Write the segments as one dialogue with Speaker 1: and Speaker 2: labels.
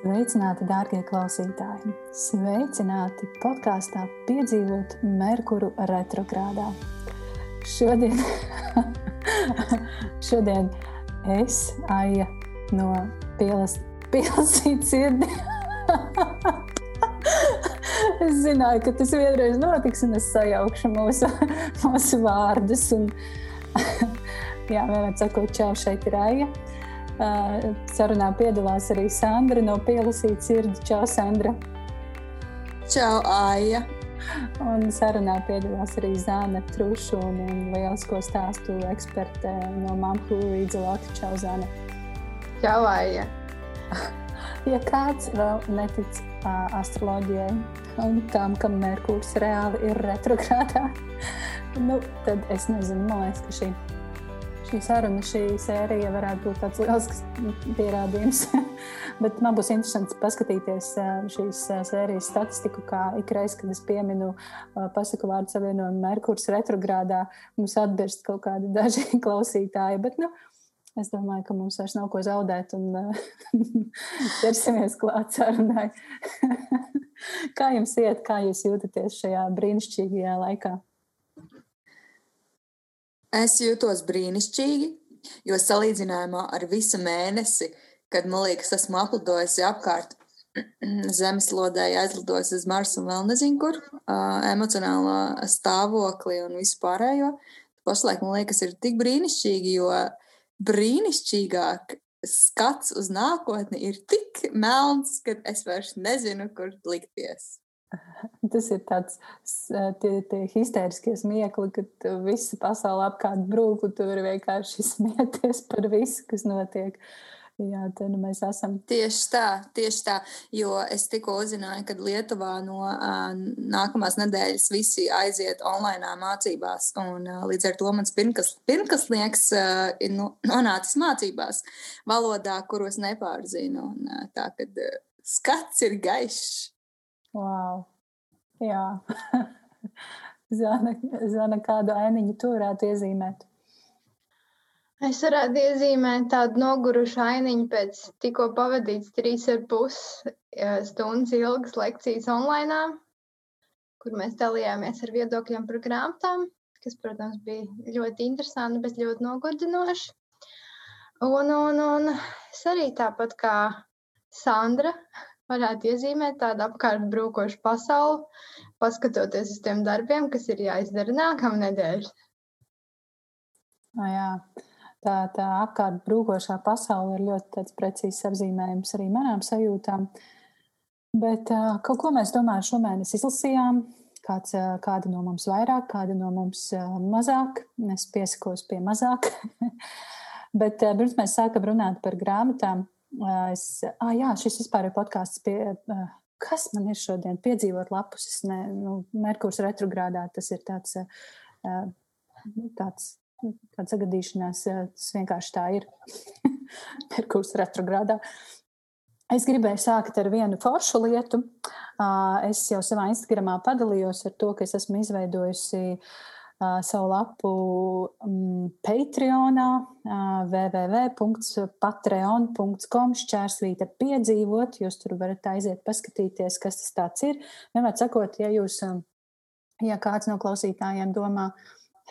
Speaker 1: Sveicināti, dārgie klausītāji! Sveicināti podkāstā Piedzīvot Merkuru retrogrādā. Šodien, šodien es, Aija, no Pilasīt sirdi. es zināju, ka tas vienreiz notiks, un es sajaukšu mūsu, mūsu vārdus. Un, jā, vienmēr sakot, čau, šeit ir Aija. Sarunā piedalās arī Sandra no Pielasītas sirdi. Čau, Sandra!
Speaker 2: Čau, Aija!
Speaker 1: Un sarunā piedalās arī Zana Truša un, un lielisko stāstu eksperte no Mampu Rīdzelāta. Čau, Zana!
Speaker 2: Čau, Aija!
Speaker 1: ja kāds vēl netic astroloģijai un tam, ka Merkurs reāli ir retrogrādā, nu, tad es nezinu, man liekas, ka šī šī saruna, šī sērija varētu būt tāds liels pierādījums. Bet man būs interesanti paskatīties šīs sērijas statistiku, kā ikreiz, kad es pieminu pasaku vārdu savienojumu Merkurs retrogrādā, mums atbirst kaut kādi daži klausītāji. Bet, nu, Es domāju, ka mums vairs nav ko zaudēt, un ķersimies klāt sarunai. kā jums iet, kā jūs jūtaties šajā brīnišķīgajā laikā?
Speaker 2: Es jūtos brīnišķīgi, jo salīdzinājumā ar visu mēnesi, kad man liekas, esmu aplidojusi apkārt zemeslodē, aizlidojusi uz Marsu un vēl nezinu, kur uh, emocionālā stāvoklī un vispārējo. Pašlaik man liekas, ir tik brīnišķīgi, jo brīnišķīgāk skats uz nākotni ir tik melns, ka es vairs nezinu, kur likties.
Speaker 1: Tas ir tāds tie, tie histēriskie smiekli, kad visa pasaule apkārt brūk, un tu vari vienkārši smieties par visu, kas notiek. Jā, tad nu mēs esam.
Speaker 2: Tieši tā, tieši tā. Jo es tikko uzzināju, ka Lietuvā no uh, nākamās nedēļas visi aiziet online mācībās. Un, uh, līdz ar to mans pirmkas, pirmkasnieks uh, ir nu, nonācis mācībās valodā, kuros nepārzinu. Un, uh, tā kad uh, skats ir gaišs.
Speaker 1: Wow. Jā. Zana, Zana, kādu ainiņu tu varētu iezīmēt?
Speaker 3: Es varētu iezīmēt tādu nogurušu ainiņu pēc tikko pavadīts trīs ar pus stundas ilgas lekcijas online, kur mēs dalījāmies ar viedokļiem par grāmatām, kas, protams, bija ļoti interesanti, bet ļoti nogurdinoši. Un, un, un es arī tāpat kā Sandra varētu iezīmēt tādu apkārt brūkošu pasauli, paskatoties uz tiem darbiem, kas ir jāizdara nākamā nedēļa.
Speaker 1: No jā. Tā, tā apkārt brūkošā pasaule ir ļoti precīzs apzīmējums arī manām sajūtām. Bet kaut ko mēs domājam šomēnes izlasījām. Kāds, kāda no mums vairāk, kāda no mums mazāk. Es piesakos pie mazāk. Bet pirms mēs sākam runāt par grāmatām, Es, ah, jā, šis vispār ir podkāsts pie. Kas man ir šodien piedzīvot lapus? Es ne, nu, Merkurs retrogrādā tas ir tāds, tāds, tāds sagadīšanās, tas vienkārši tā ir. Merkurs retrogrādā. Es gribēju sākt ar vienu foršu lietu. Es jau savā Instagramā padalījos ar to, ka es esmu izveidojusi uh, savu lapu um, Patreonā, uh, www.patreon.com šķērsvīta piedzīvot. Jūs tur varat aiziet paskatīties, kas tas ir. Vienmēr sakot, ja jūs, ja kāds no klausītājiem domā,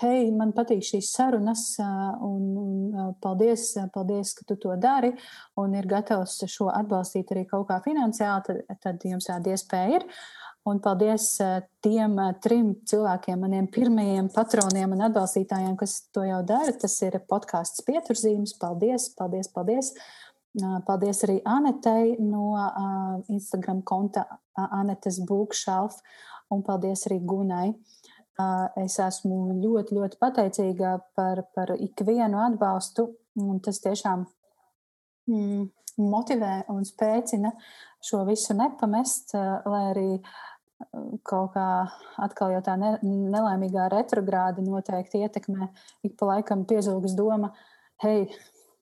Speaker 1: hei, man patīk šīs sarunas, un, paldies, paldies, ka tu to dari, un ir gatavs šo atbalstīt arī kaut kā finansiāli, tad, tad jums tāda iespēja ir. Un paldies eh, tiem eh, trim cilvēkiem, maniem pirmajiem patroniem un atbalstītājiem, kas to jau dara. Tas ir podkāsts pieturzīmes. Paldies, paldies, paldies. Paldies arī Anetei no Instagram konta Anetes Bookšalf un paldies arī Gunai. Es esmu ļoti, ļoti pateicīga par, par ikvienu atbalstu. Tas tiešām mm, motivē un spēcina šo visu nepamest, lai arī uh, kaut kā atkal jau tā ne, nelaimīgā retrogrāda noteikti ietekmē. Ik pa laikam piezūgas doma, hei,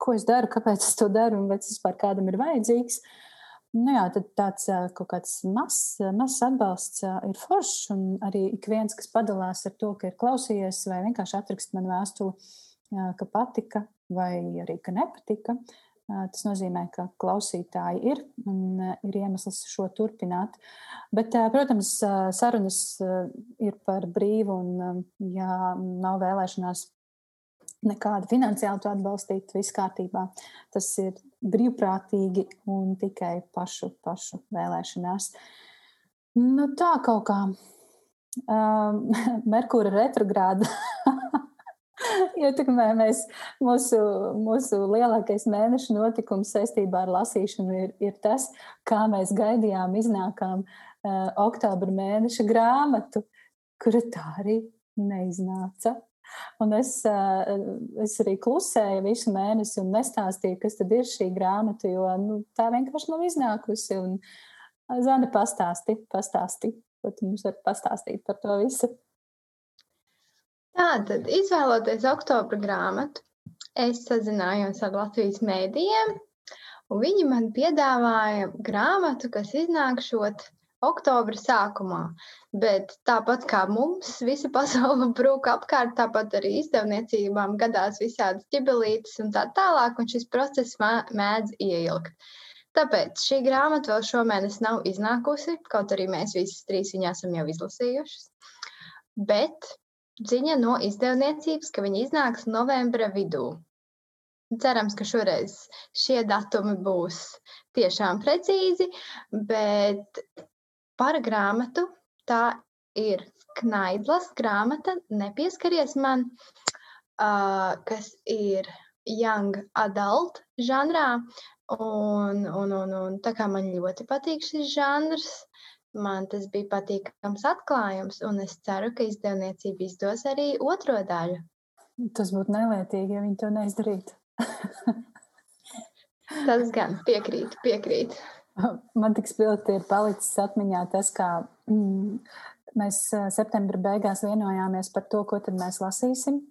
Speaker 1: ko es daru, kāpēc es to daru un vai tas vispār kādam ir vajadzīgs. Nu jā, tad tāds kaut kāds mazs, mazs atbalsts ir foršs, un arī ik viens, kas padalās ar to, ka ir klausījies, vai vienkārši atrakst man vēstuli, ka patika, vai arī ka nepatika, Tas nozīmē, ka klausītāji ir un ir iemesls šo turpināt. Bet, protams, sarunas ir par brīvu, un, ja nav vēlēšanās nekādu finansiālu to atbalstīt, viss kārtībā. Tas ir brīvprātīgi un tikai pašu, pašu vēlēšanās. Nu, tā kaut kā. Um, Merkura retrogrāda ietekmē mēs, mūsu, mūsu lielākais mēneša notikums saistībā ar lasīšanu ir, ir tas, kā mēs gaidījām, iznākām uh, oktobra mēneša grāmatu, kura tā arī neiznāca. Un es, uh, es arī klusēju visu mēnesi un nestāstīju, kas tad ir šī grāmata, jo nu, tā vienkārši nav iznākusi. Un, Zana, pastāsti, pastāsti, ko tu mums vari pastāstīt par to visu.
Speaker 3: Tātad, izvēloties oktobra grāmatu, es sazinājos ar Latvijas mēdījiem, un viņi man piedāvāja grāmatu, kas iznākšot oktobra sākumā. Bet tāpat kā mums, visa pasaule brūk apkārt, tāpat arī izdevniecībām gadās visādas ķibelītes un tā tālāk, un šis process mēdz ieilgt. Tāpēc šī grāmata vēl šomēnes nav iznākusi, kaut arī mēs visas trīs viņu esam jau izlasījušas. Bet ziņa no izdevniecības, ka viņi iznāks novembra vidū. Cerams, ka šoreiz šie datumi būs tiešām precīzi, bet par grāmatu tā ir Knaidlas grāmata, nepieskaries man, uh, kas ir young adult žanrā. Un, un, un, un tā kā man ļoti patīk šis žanrs, Man tas bija patīkams atklājums, un es ceru, ka izdevniecība izdos arī otro daļu.
Speaker 1: Tas būtu nelietīgi, ja viņi to neizdarītu.
Speaker 3: tas gan piekrīt, piekrīt.
Speaker 1: Man tik spilgti ir palicis atmiņā tas, kā mm, mēs septembra beigās vienojāmies par to, ko tad mēs lasīsim.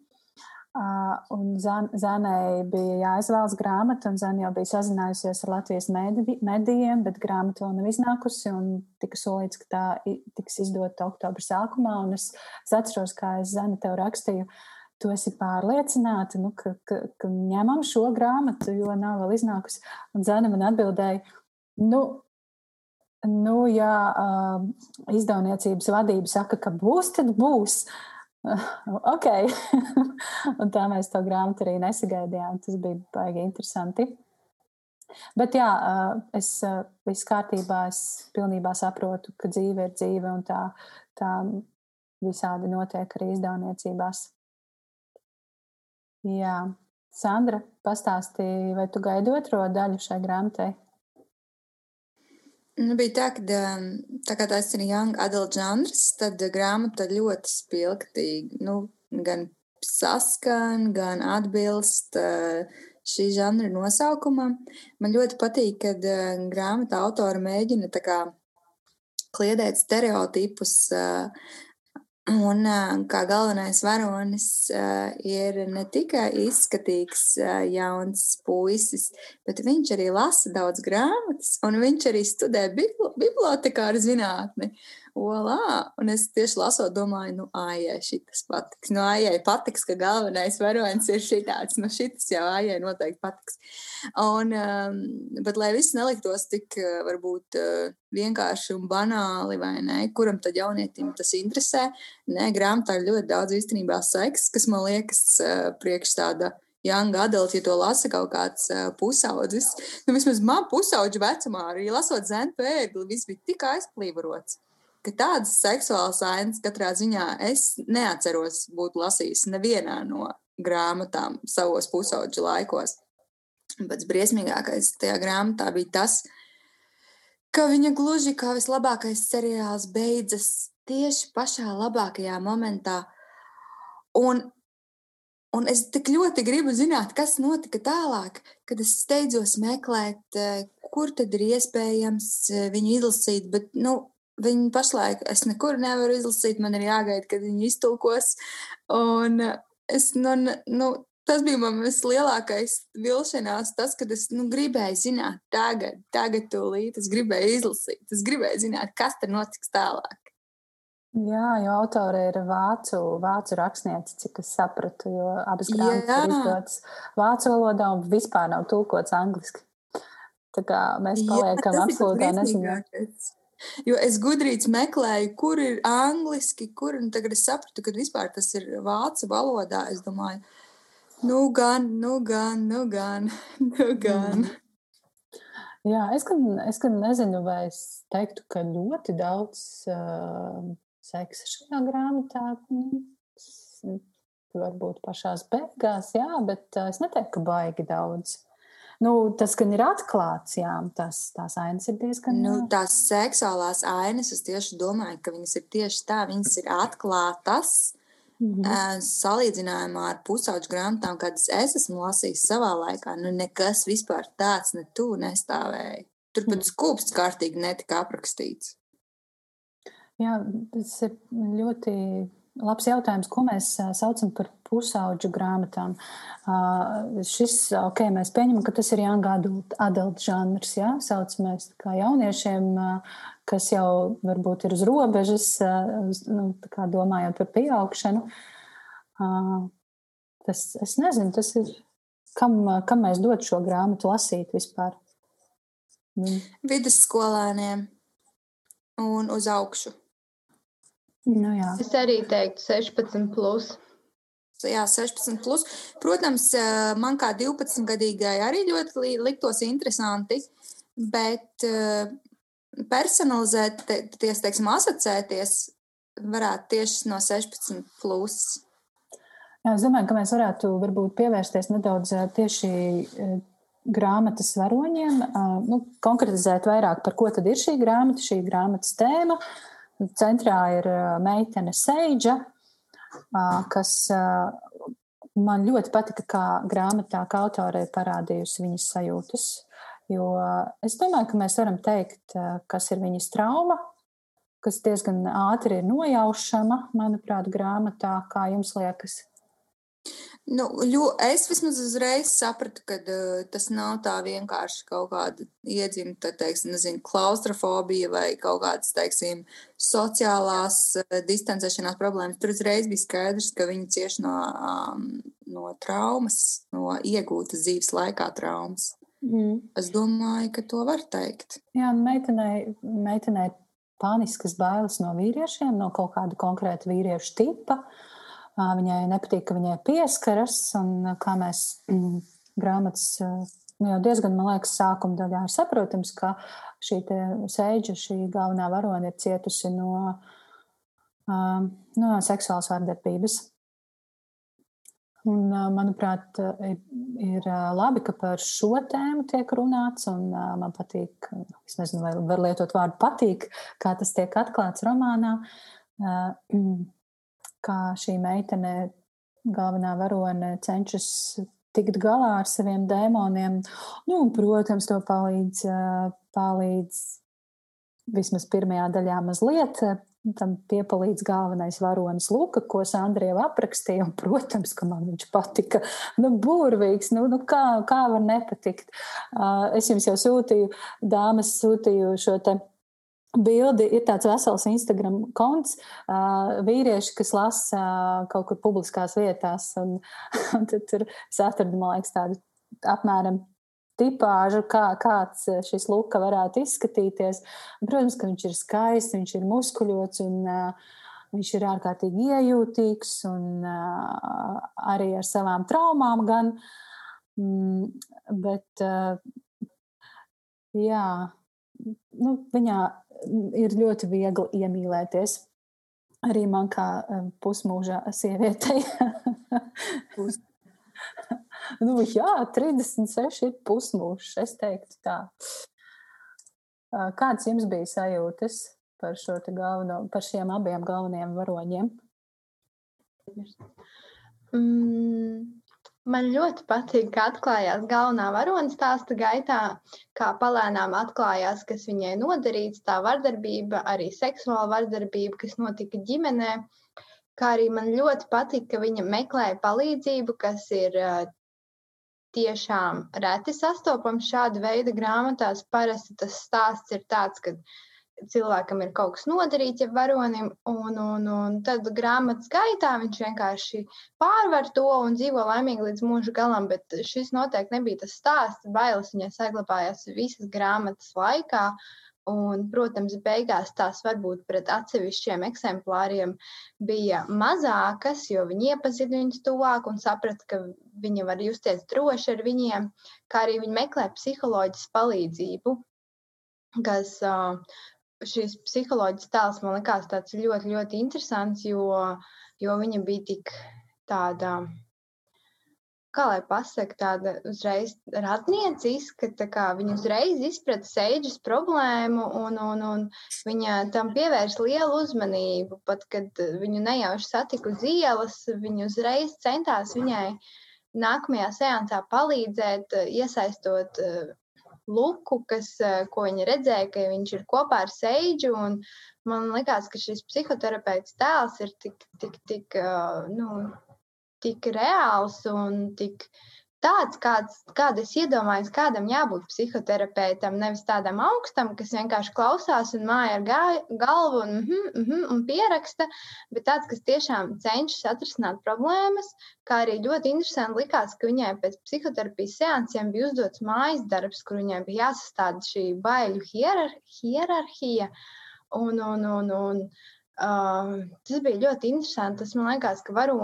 Speaker 1: Un Zanai bija jāizvēlas grāmata, un Zana jau bija sazinājusies ar Latvijas medijiem, bet grāmata vēl nav iznākusi. Tika solīts, ka tā tiks izdota oktobra sākumā. Es, es atceros, kā es Zana tev rakstīju, tu esi pārliecināta, nu, ka, ka, ka ņemam šo grāmatu, jo nav vēl iznākusi. Un Zana man atbildēja, nu, nu ja uh, izdevniecības vadība saka, ka būs, tad būs. Uh, ok. un tā mēs to grāmatu arī nesagaidījām. Tas bija baigi interesanti. Bet jā, es viss kārtībā, es pilnībā saprotu, ka dzīve ir dzīve un tā, tā visādi notiek arī izdevniecībās. Jā, Sandra, pastāstīja, vai tu gaidi otro daļu šai grāmatai?
Speaker 2: Nu, bija tā, ka tā kā tas ir young adult žanrs, tad grāmata ļoti spilgti nu, gan saskan, gan atbilst šī žanra nosaukumam. Man ļoti patīk, kad grāmata autora mēģina kā, kliedēt stereotipus Un kā galvenais varonis ir ne tikai izskatīgs jauns puisis, bet viņš arī lasa daudz grāmatas, un viņš arī studē bibliotekāru zinātni. Olā! Un es tieši lasot, domāju, nu, ājai šis patiks. Nu, ājai patiks, ka galvenais varonis ir šitāds. Nu, šis jau ājai noteikti patiks. Un, um, bet, lai viss neliktos tik varbūt vienkārši un banāli, vai ne, kuram tad jaunietim tas interesē, nē, grāmatā ir ļoti daudz īstenībā seks, kas man liekas priekš tāda young adult, ja to lasa kaut kāds uh, pusaudzis. Nu, vismaz man pusauģa vecumā arī lasot zēnu pēkli, viss bija tik aizplīvots ka tādas seksuālas ainas katrā ziņā es neatceros būt lasījis nevienā no grāmatām savos pusauģu laikos. Pats briesmīgākais tajā grāmatā bija tas, ka viņa gluži kā vislabākais seriāls beidzas tieši pašā labākajā momentā. Un, un es tik ļoti gribu zināt, kas notika tālāk, kad es steidzos meklēt, eh, kur tad ir iespējams eh, viņu izlasīt. Bet, nu, Viņu pašlaik es nekur nevaru izlasīt, man ir jāgaida, kad viņi iztulkos. Un es, nu, nu, tas bija man vislielākais vilšanās, tas, kad es nu, gribēju zināt, tagad, tagad tūlīt, es gribēju izlasīt, es gribēju zināt, kas tur notiks tālāk.
Speaker 1: Jā, jo autore ir vācu, vācu rakstniece, cik es sapratu, jo abas grāmatas ir izdotas vācu valodā un vispār nav tulkots angliski. Tā kā mēs paliekam Jā, absolūtā neziņā.
Speaker 2: Jo es gudrīts meklēju, kur ir angliski, kur, un tagad es sapratu, ka vispār tas ir vācu valodā. Es domāju, nu gan, nu gan, nu gan, nu gan. Mm.
Speaker 1: Jā, es gan, es gan nezinu, vai es teiktu, ka ļoti daudz uh, seksa šajā grāmatā. Nu, varbūt pašās beigās, jā, bet uh, es neteiktu, ka baigi daudz. Nu, tas gan ir atklāts, jā, tas, tās ainas ir diezgan.
Speaker 2: Nu, tās seksuālās ainas, es tieši domāju, ka viņas ir tieši tā, viņas ir atklātas. Mm -hmm. Salīdzinājumā ar pusauģu grāmatām, kādas es esmu lasījis savā laikā, nu nekas vispār tāds ne tu nestāvēja. Tur pat mm. skūpsts kārtīgi netika aprakstīts.
Speaker 1: Jā, tas ir ļoti labs jautājums, ko mēs saucam par pusauģu grāmatām. Uh, šis, ok, mēs pieņemam, ka tas ir young adult, adult žanrs, jā, saucamies kā jauniešiem, uh, kas jau varbūt ir uz robežas, uz, nu, domājot par pieaugšanu. Tas, es nezinu, tas ir, kam, kam mēs dod šo grāmatu lasīt vispār.
Speaker 2: Mm. Vidusskolēniem un uz augšu.
Speaker 1: Nu, jā.
Speaker 3: es arī teiktu 16. Plus.
Speaker 2: Jā, 16. Plus. Protams, man kā 12 gadīgai arī ļoti liktos interesanti, bet personalizēties, teiksim, asociēties varētu tieši no 16. Plus.
Speaker 1: Jā, es domāju, ka mēs varētu varbūt pievērsties nedaudz tieši grāmatas varoņiem, nu, konkretizēt vairāk par ko tad ir šī grāmata, šī grāmatas tēma. Centrā ir meitene Seidža, kas man ļoti patika, kā grāmatā, kā autorei parādījusi viņas sajūtas Jo es domāju, ka mēs varam teikt, kas ir viņas trauma, kas diezgan ātri ir nojaušama, manuprāt, grāmatā. Kā jums liekas?
Speaker 2: Nu, jo es vismaz uzreiz sapratu, ka uh, tas nav tā vienkārši kaut kāda iedzimta, teiksim, nezinu, klaustrofobija vai kaut kādas, teiksim, sociālās uh, distancēšanās problēmas. Tur uzreiz bija skaidrs, ka viņi cieši no, um, no traumas, no iegūtas dzīves laikā traumas. Mm. Es domāju, ka to var teikt.
Speaker 1: Jā, meitenei, meitenei paniskas bailes no vīriešiem, no kaut kāda konkrēta vīriešu tipa. Viņai nepatīk, ka viņai pieskaras, un kā mēs mm, grāmatas nu, jau diezgan, man liekas, sākuma daļā ir saprotams, ka šī sēža, šī galvenā varone ir cietusi no, no seksuālas vardarbības. Un, manuprāt, ir, ir labi, ka par šo tēmu tiek runāts. Man patīk, es nezinu, vai var lietot vārdu patīk, kā tas tiek atklāts romānā. Kā šī meitene, galvenā varone, cenšas tikt galā ar saviem dēmoniem. Nu, un, protams, to palīdz, palīdz vismaz pirmajā daļā mazliet Tam piepalīdz galvenais varonis Luka, ko Sandra jau aprakstīja. Un, protams, ka man viņš patika. Nu, burvīgs, nu, nu kā, kā var nepatikt. Uh, es jums jau sūtīju, dāmas sūtīju šo te bildi. Ir tāds vesels Instagram konts, uh, vīrieši, kas lasa uh, kaut kur publiskās vietās. Un, un tad tur es atradu, man liekas, tādu apmēram tipāžu, kā, kāds šis luka varētu izskatīties. Protams, ka viņš ir skaists, viņš ir muskuļots un uh, viņš ir ārkārtīgi iejūtīgs un uh, arī ar savām traumām gan. Mm, bet, uh, jā, nu, viņā ir ļoti viegli iemīlēties. Arī man kā pusmūža sievietei. Pus nu, jā, 36 ir pusmūžs. Es teiktu tā. Kāds jums bija sajūtas par, galveno, par šiem abiem galvenajiem varoņiem?
Speaker 3: Mm, man ļoti patīk, ka atklājās galvenā varona stāsta gaitā, kā palēnām atklājās, kas viņai nodarīts, tā vardarbība, arī seksuāla vardarbība, kas notika ģimenē. Kā arī man ļoti patīk, ka viņa meklēja palīdzību, kas ir tiešām reti sastopams šāda veida grāmatās. Parasti tas stāsts ir tāds, ka cilvēkam ir kaut kas nodarīts, ja varonim, un, un, un tad grāmatas gaitā viņš vienkārši pārvar to un dzīvo laimīgi līdz mūža galam. Bet šis noteikti nebija tas stāsts. Bailes viņai saglabājās visas grāmatas laikā. Un, protams, beigās tās varbūt pret atsevišķiem eksemplāriem bija mazākas, jo viņi iepazina viņus tuvāk un saprata, ka viņi var justies droši ar viņiem, kā arī viņi meklē psiholoģisku palīdzību, kas šīs psiholoģijas tēls man likās tāds ļoti, ļoti interesants, jo, jo viņa bija tik tāda, kā lai pasaka, tāda uzreiz radnieciska, tā viņa uzreiz izprata seidžas problēmu un, un, un viņa tam pievērš lielu uzmanību. Pat, kad viņu nejauši satiku uz ielas, viņa uzreiz centās viņai nākamajā seansā palīdzēt, iesaistot luku, kas, ko viņa redzēja, ka viņš ir kopā ar Seidžu. Man liekas, ka šis psihoterapeits tēls ir tik, tik, tik, nu, tik reāls un tik tāds, kāds, kāda es iedomājos, kādam jābūt psihoterapeitam. Nevis tādam augstam, kas vienkārši klausās un māja ar galvu un, mm, mm, un pieraksta, bet tāds, kas tiešām cenšas atrisināt problēmas. Kā arī ļoti interesanti likās, ka viņai pēc psihoterapijas seansiem bija uzdots mājas darbs, kur viņai bija jāsastāda šī baiļu hierarhija. Un, un, un, un, Uh, tas bija ļoti interesanti. Tas man liekas, ka varo,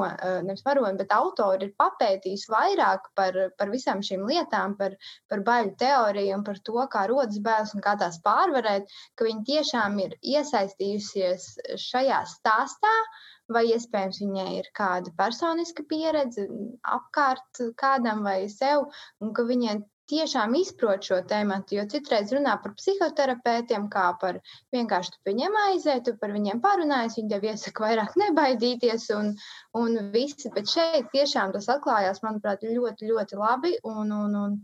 Speaker 3: nevis varoni, bet autori ir papētījuši vairāk par, par visām šīm lietām, par, par baļu teoriju un par to, kā rodas bailes un kā tās pārvarēt, ka viņi tiešām ir iesaistījusies šajā stāstā. Vai iespējams viņai ir kāda personiska pieredze apkārt kādam vai sev, un ka viņai tiešām izprot šo tēmu, jo citreiz runā par psihoterapeitiem, kā par vienkārši tu viņiem aiziet, tu par viņiem parunājies, viņi tev iesaka vairāk nebaidīties un, un viss. Bet šeit tiešām tas atklājās, manuprāt, ļoti, ļoti labi. Un, un, un,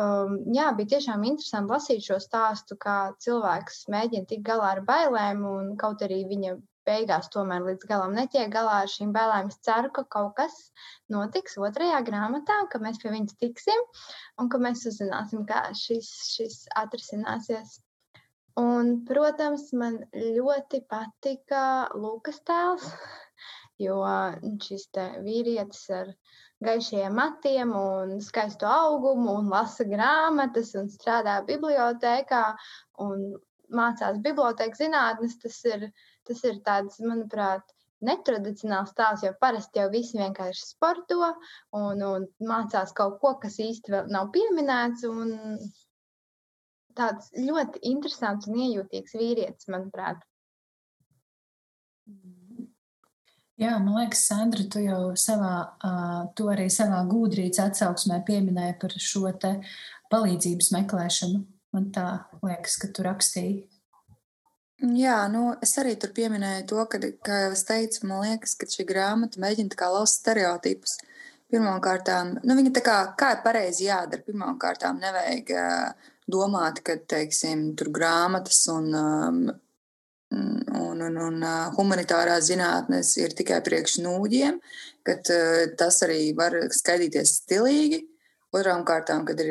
Speaker 3: um, jā, bija tiešām interesanti lasīt šo stāstu, kā cilvēks mēģina tikt galā ar bailēm, un kaut arī viņa beigās tomēr līdz galam netiek galā ar šīm bailēm. Es ceru, ka kaut kas notiks otrajā grāmatā, ka mēs pie viņas tiksim un ka mēs uzzināsim, kā šis, šis atrisināsies. Un, protams, man ļoti patika Lukas tēls, jo šis vīrietis ar gaišiem matiem un skaistu augumu un lasa grāmatas un strādā bibliotēkā un mācās bibliotēkas zinātnes, tas ir uh, Tas ir tāds, manuprāt, netradicionāls stāsts, jo parasti jau visi vienkārši sporto un, un mācās kaut ko, kas īsti vēl nav pieminēts. Tāds ļoti interesants un iejūtīgs vīrietis, manuprāt.
Speaker 1: Jā, man liekas, Sandra, tu jau savā, tu arī savā gudrības atsauksmē pieminēji par šo palīdzības meklēšanu. Man tā liekas, ka tu rakstīji
Speaker 2: Jā, nu, es arī tur pieminēju to, ka, kā jau es teicu, man liekas, ka šī grāmata mēģina lauzt stereotipus. Pirmkārt, nu, viņa tā kā, kā ir pareizi jādara. Pirmkārt, nevajag uh, domāt, ka, teiksim, tur grāmatas un, um, un, un, un humanitārās zinātnes ir tikai priekš nūģiem, ka tas arī var skaidīties stilīgi. Otrām kārtām, kad ir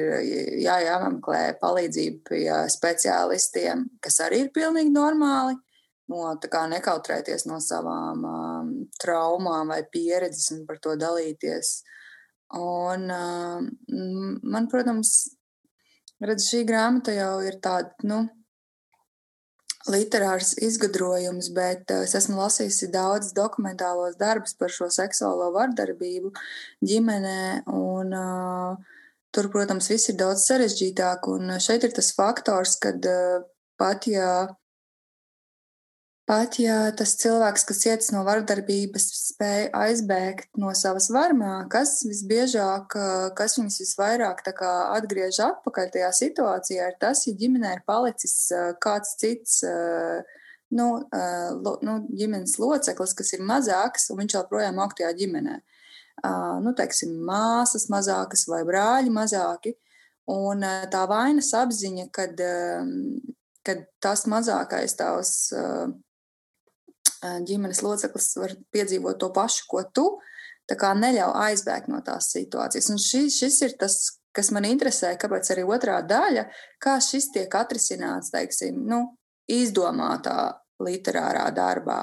Speaker 2: jā, jāmeklē palīdzība pie speciālistiem, kas arī ir pilnīgi normāli. No, nekautrēties no savām um, traumām vai pieredzes un par to dalīties. Un, um, man, protams, redz, šī grāmata jau ir tāda, nu, literārs izgudrojums, bet uh, es esmu lasījusi daudz dokumentālos darbus par šo seksuālo vardarbību ģimenē. Un, uh, Tur, protams, viss ir daudz sarežģītāk, un šeit ir tas faktors, ka uh, pat ja, pat ja tas cilvēks, kas cietis no vardarbības, spēja aizbēgt no savas varmā, kas visbiežāk, uh, kas viņus visvairāk atgriež atpakaļ tajā situācijā, ir tas, ja ģimenē ir palicis uh, kāds cits. Nu, nu, ģimenes loceklis, kas ir mazāks, un viņš joprojām aug tajā ģimenē. Uh, nu, teiksim, māsas mazākas vai brāļi mazāki. Un tā vainas apziņa, kad, kad tas mazākais tavs ģimenes loceklis var piedzīvot to pašu, ko tu, tā kā neļauj aizbēgt no tās situācijas. Un šis, šis ir tas, kas man interesē, kāpēc arī otrā daļa, kā šis tiek atrisināts, teiksim, nu, izdomātā literārā darbā.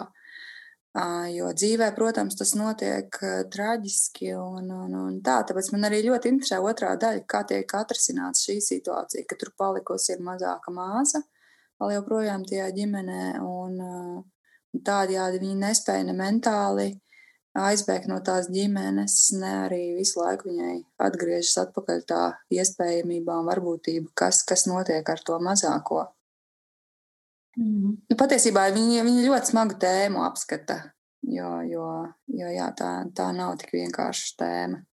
Speaker 2: Jo dzīvē, protams, tas notiek traģiski un, un, un tā. Tāpēc man arī ļoti interesē otrā daļa, kā tiek atrisināta šī situācija, ka tur palikusi ir mazāka māsa vēl joprojām tajā ģimenē. Un tādējādi viņi nespēja ne mentāli aizbēgt no tās ģimenes, ne arī visu laiku viņai atgriežas atpakaļ tā iespējamība un varbūtība, kas, kas notiek ar to mazāko. Mm. Nu, patiesībā viņi, viņi ļoti smagu tēmu apskata, jo, jo, jo jā, tā, tā nav tik vienkārša tēma.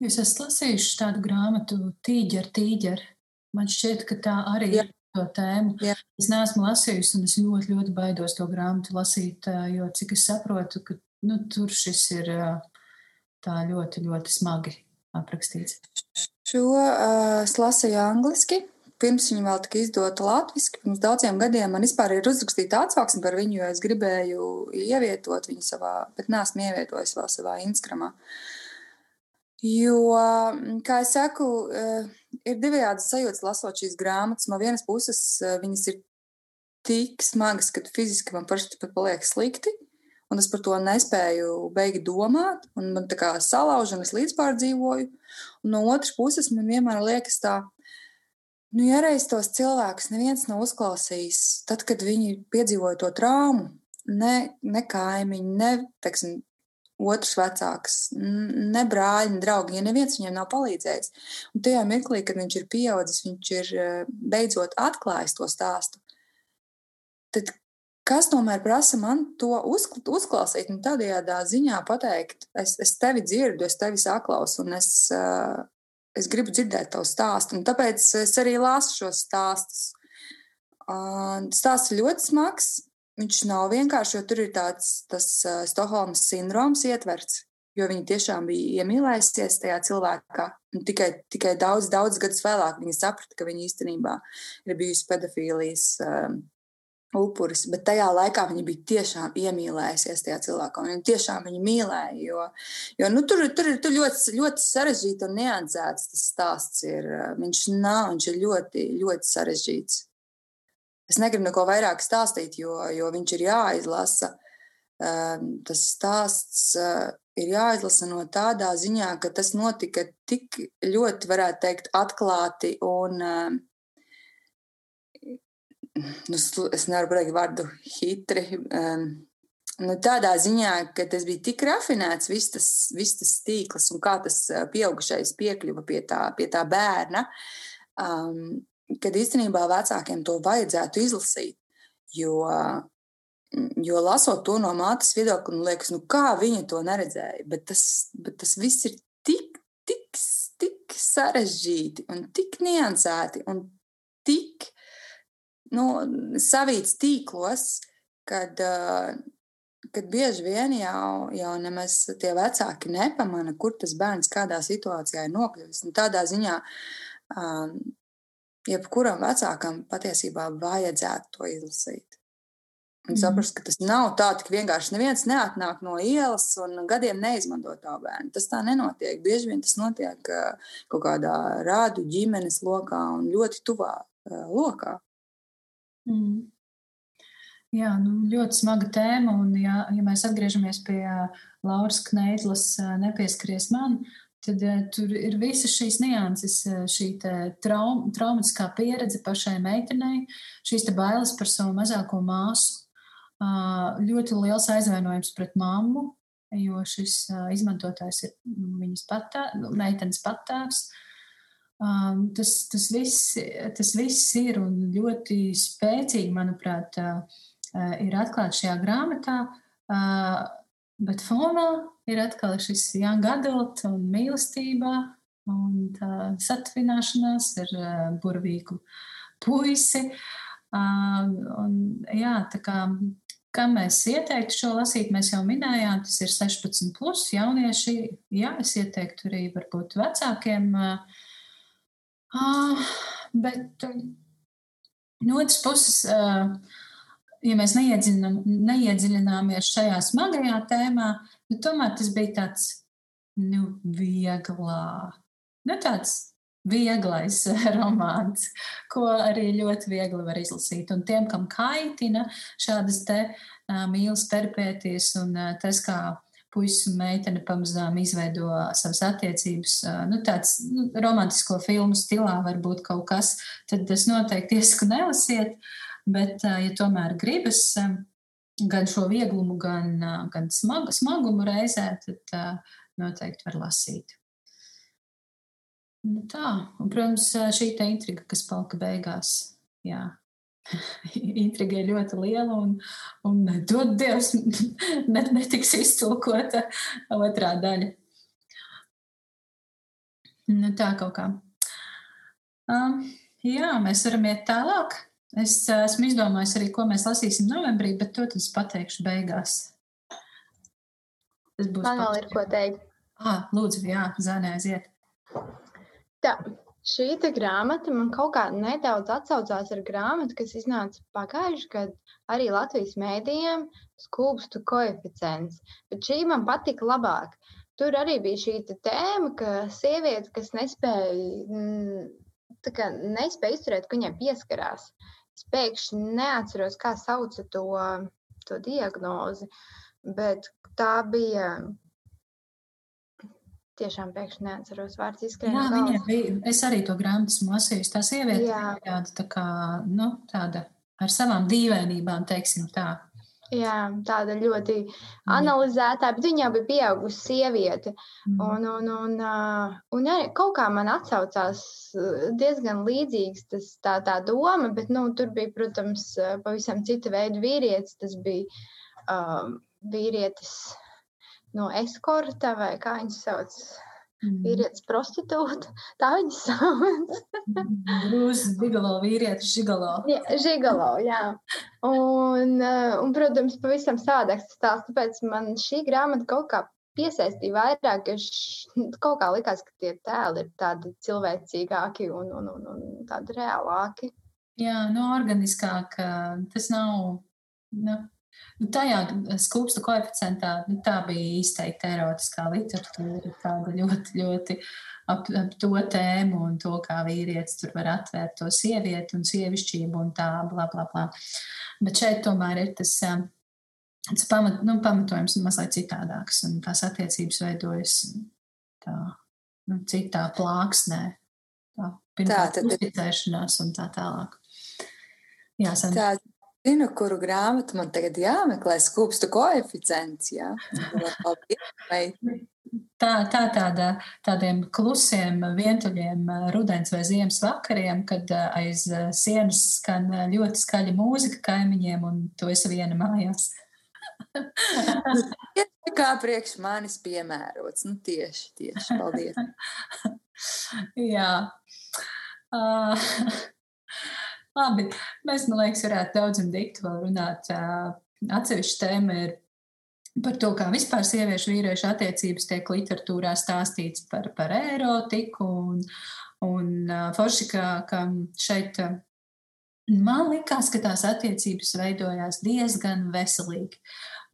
Speaker 1: Jūs esat lasījuši tādu grāmatu, Tīģer, Tīģer. Man šķiet, ka tā arī jā. ir to tēmu. Jā. Es neesmu lasījusi, un es ļoti, ļoti baidos to grāmatu lasīt, jo cik es saprotu, ka nu, tur šis ir tā ļoti, ļoti smagi aprakstīts.
Speaker 2: Šo uh, es lasīju angliski pirms viņa vēl tika izdota latviešu, pirms daudziem gadiem man vispār ir uzrakstīta atsauksme par viņu, jo es gribēju ievietot viņu savā, bet neesmu ievietojis vēl savā Instagramā. Jo, kā jau saku, eh, ir divējādi sajūtas lasot šīs grāmatas. No vienas puses, eh, viņas ir tik smagas, ka fiziski man parasti pat paliek slikti, un es par to nespēju beigi domāt, un man tā kā salauž, un es līdzpārdzīvoju. Un no otras puses, man vienmēr liekas tā, Nu, ja reiz tos cilvēkus neviens nav uzklausījis, tad, kad viņi piedzīvoja to traumu, ne, ne kaimiņi, ne teksim, otrs vecāks, ne brāļi, ne draugi, ja neviens viņam nav palīdzējis. Un tajā mirklī, kad viņš ir pieaudzis, viņš ir eh, beidzot atklājis to stāstu. Tad kas tomēr prasa man to uzklausīt un tādējādā ziņā pateikt, es, es tevi dzirdu, es tevi saklausu un es uh, es gribu dzirdēt tavu stāstu, un tāpēc es arī lasu šos stāstus. Stāsts ir ļoti smags. Viņš nav vienkārši, jo tur ir tāds uh, Stokholmas sindroms ietverts, jo viņi tiešām bija iemīlējusies tajā cilvēkā. Un tikai, tikai daudz, daudz gadus vēlāk viņi saprata, ka viņa īstenībā ir bijusi pedofīlijas uh, upuris, bet tajā laikā viņa bija tiešām iemīlējusies tajā cilvēkā. Viņa tiešām viņu mīlēja. Jo, jo nu, tur, tur ir ļoti, ļoti sarežģīts un niansēts tas stāsts. Ir. Viņš nav, viņš ir ļoti, ļoti sarežģīts. Es negribu neko vairāk stāstīt, jo, jo viņš ir jāizlasa. Ehm, tas stāsts eh, ir jāizlasa no tādā ziņā, ka tas notika tik ļoti, varētu teikt, atklāti un uh, nu, es nevaru pateikt vārdu hitri. Um, nu, tādā ziņā, ka tas bija tik rafinēts, viss tas, vis tas tīkls un kā tas pieaugušais piekļuva pie tā, pie tā bērna, um, kad īstenībā vecākiem to vajadzētu izlasīt. Jo, jo lasot to no mātes viedokļa, nu, liekas, nu, kā viņa to neredzēja. Bet tas, bet tas viss ir tik, tik, tik sarežģīti un tik niansēti un tik nu, savīts tīklos, kad, kad bieži vien jau, jau nemaz tie vecāki nepamana, kur tas bērns kādā situācijā ir nokļuvis. Un tādā ziņā um, jebkuram vecākam patiesībā vajadzētu to izlasīt. Un mm. saprast, ka tas nav tā, ka vienkārši neviens neatnāk no ielas un gadiem neizmanto tā bērnu. Tas tā nenotiek. Bieži vien tas notiek kaut kādā rādu ģimenes lokā un ļoti tuvā lokā.
Speaker 1: Mm. Jā, nu, ļoti smaga tēma. Un, ja, ja mēs atgriežamies pie Lauras Kneitlas, nepieskaries man, tad tur ir visas šīs nianses, šī traum, traumatiskā pieredze pašai meitenei, šīs bailes par savu mazāko māsu, ļoti liels aizvainojums pret mammu, jo šis izmantotājs ir viņas patā, meitenes patēvs. Um, tas, tas, viss, tas viss ir un ļoti spēcīgi, manuprāt, uh, ir atklāts šajā grāmatā. Uh, bet fonā ir atkal šis young adult un mīlestība un tā satvināšanās ar uh, burvīgu puisi. Uh, un, jā, tā kā Kam mēs ieteiktu šo lasīt, mēs jau minējām, tas ir 16, plus jaunieši. Jā, es ieteiktu arī varbūt vecākiem uh, bet no otras puses, uh, ja mēs neiedziļinām, neiedziļināmies šajā smagajā tēmā, tad tomēr tas bija tāds nu, vieglā, nu, tāds vieglais romāns, ko arī ļoti viegli var izlasīt. Un tiem, kam kaitina šādas te uh, mīlas peripēties un uh, tas, kā puisis un meitene pamazām izveido savas attiecības, nu, tāds nu, romantisko filmu stilā varbūt kaut kas, tad es noteikti iesaku nelasiet, bet, ja tomēr gribas gan šo vieglumu, gan, gan smagu, smagumu reizē, tad noteikti var lasīt. Nu tā, un, protams, šī intriga, kas palika beigās, jā, intriga ir ļoti liela un, un dod Dievs, net, netiks iztulkota otrā daļa. Nu tā kaut kā. Um, jā, mēs varam iet tālāk. Es esmu izdomājis arī, ko mēs lasīsim novembrī, bet to es pateikšu beigās.
Speaker 3: Tas būs. Man vēl ir ko teikt.
Speaker 1: Ah, lūdzu, jā, Zānē, aiziet.
Speaker 3: Tā, šī grāmata man kaut kā nedaudz atsaucās ar grāmatu, kas iznāca pagājušajā gadā arī Latvijas mēdījiem - skūpstu koeficients. Bet šī man patika labāk. Tur arī bija šī tēma, ka sieviete, kas nespēja, mm, kā, nespēja izturēt, ka viņai pieskarās. Es pēkšņi neatceros, kā sauca to, to diagnozi, bet tā bija tiešām pēkšņi neatceros vārds izskrēja. Jā, viņa
Speaker 1: bija, es arī to grāmatu esmu lasījusi. Tā sieviete bija tāda, tā kā, nu, tāda ar savām dīvainībām, teiksim tā.
Speaker 3: Jā, tāda ļoti analizētā, bet viņa jau bija pieaugusi sieviete. Mm. Un, un, un, un arī kaut kā man atsaucās diezgan līdzīgs tas, tā, tā doma, bet nu, tur bija, protams, pavisam cita veida vīrietis. Tas bija um, vīrietis no eskorta vai kā viņas sauc. Mm. Vīrietis prostitūta, tā viņas sauc.
Speaker 1: Grūzis, bigalo, vīrietis, žigalo.
Speaker 3: jā, žigalo, jā. Un, eh, un, protams, pavisam savādāks stāsts, tāpēc man šī grāmata kaut kā piesaistīja vairāk, jo š, kaut kā likās, ka tie tēli ir tādi cilvēcīgāki un, un, un, un tādi reālāki.
Speaker 1: Jā, nu, organiskāk, tas nav, nu, Nu, tajā skūpstu koeficientā nu, tā bija izteikti erotiskā literatūra, tāda ļoti, ļoti ap, ap to tēmu un to, kā vīrietis tur var atvērt to sievieti un sievišķību un tā, bla, bla, bla. Bet šeit tomēr ir tas, tas pamat, nu, pamatojums mazliet citādāks un tās attiecības veidojas tā, nu, citā plāksnē. Tā, tā, tad... uzticēšanās un tā tālāk. Jā,
Speaker 2: Sandra. tā, zinu, kuru grāmatu man tagad jāmeklē, skūpstu koeficients. Jā.
Speaker 1: Tā, tā tāda, tādiem klusiem, vientuļiem rudens vai ziemas vakariem, kad aiz sienas skan ļoti skaļa mūzika kaimiņiem, un tu esi viena mājās.
Speaker 2: Kā priekš manis piemērots. Nu, tieši, tieši. Paldies.
Speaker 1: Jā. Uh, Labi, mēs, man liekas, varētu daudz un dikti vēl runāt. Atsevišķa tēma ir par to, kā vispār sieviešu vīriešu attiecības tiek literatūrā stāstīts par, par erotiku. Un, un forši, ka, ka šeit man likās, ka tās attiecības veidojās diezgan veselīgi.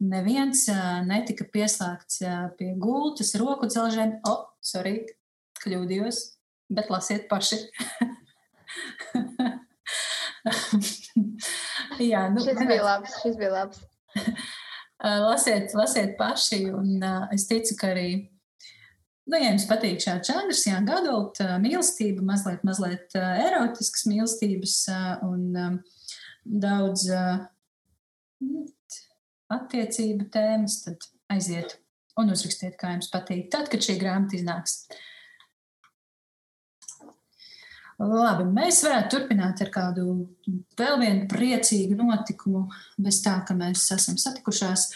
Speaker 1: Neviens netika pieslēgts pie gultas, roku dzelžiem. O, oh, sorry, kļūdījos, bet lasiet paši.
Speaker 3: Jā, nu, šis bija labs. Šis bija labs.
Speaker 1: lasiet, lasiet paši, un uh, es ticu, ka arī, nu, ja jums patīk šāds žanrs, jā, gadot uh, mīlestība, mazliet, mazliet uh, erotiskas mīlestības uh, un um, daudz uh, attiecību tēmas, tad aiziet un uzrakstiet, kā jums patīk. Tad, kad šī grāmata iznāks. Labi, mēs varētu turpināt ar kādu vēl vienu priecīgu notikumu, bez tā, ka mēs esam satikušās.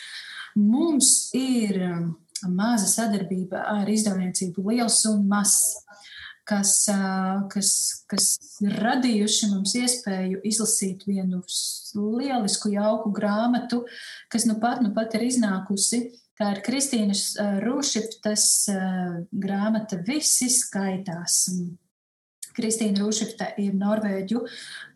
Speaker 1: Mums ir um, maza sadarbība ar izdevniecību Liels un Mazs, kas, uh, kas, kas radījuši mums iespēju izlasīt vienu lielisku, jauku grāmatu, kas nu pat, nu pat ir iznākusi. Tā ir Kristīnas uh, Rūšiptas uh, grāmata Visi skaitās. Kristīna Rūšifte ir norvēģu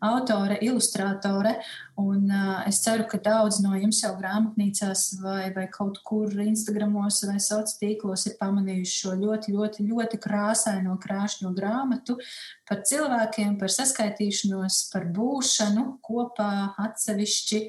Speaker 1: autore, ilustrātore, un uh, es ceru, ka daudz no jums jau grāmatnīcās vai, vai kaut kur Instagramos vai sociālos tīklos ir pamanījuši šo ļoti, ļoti, ļoti krāsaino krāšņo grāmatu par cilvēkiem, par saskaitīšanos, par būšanu kopā atsevišķi.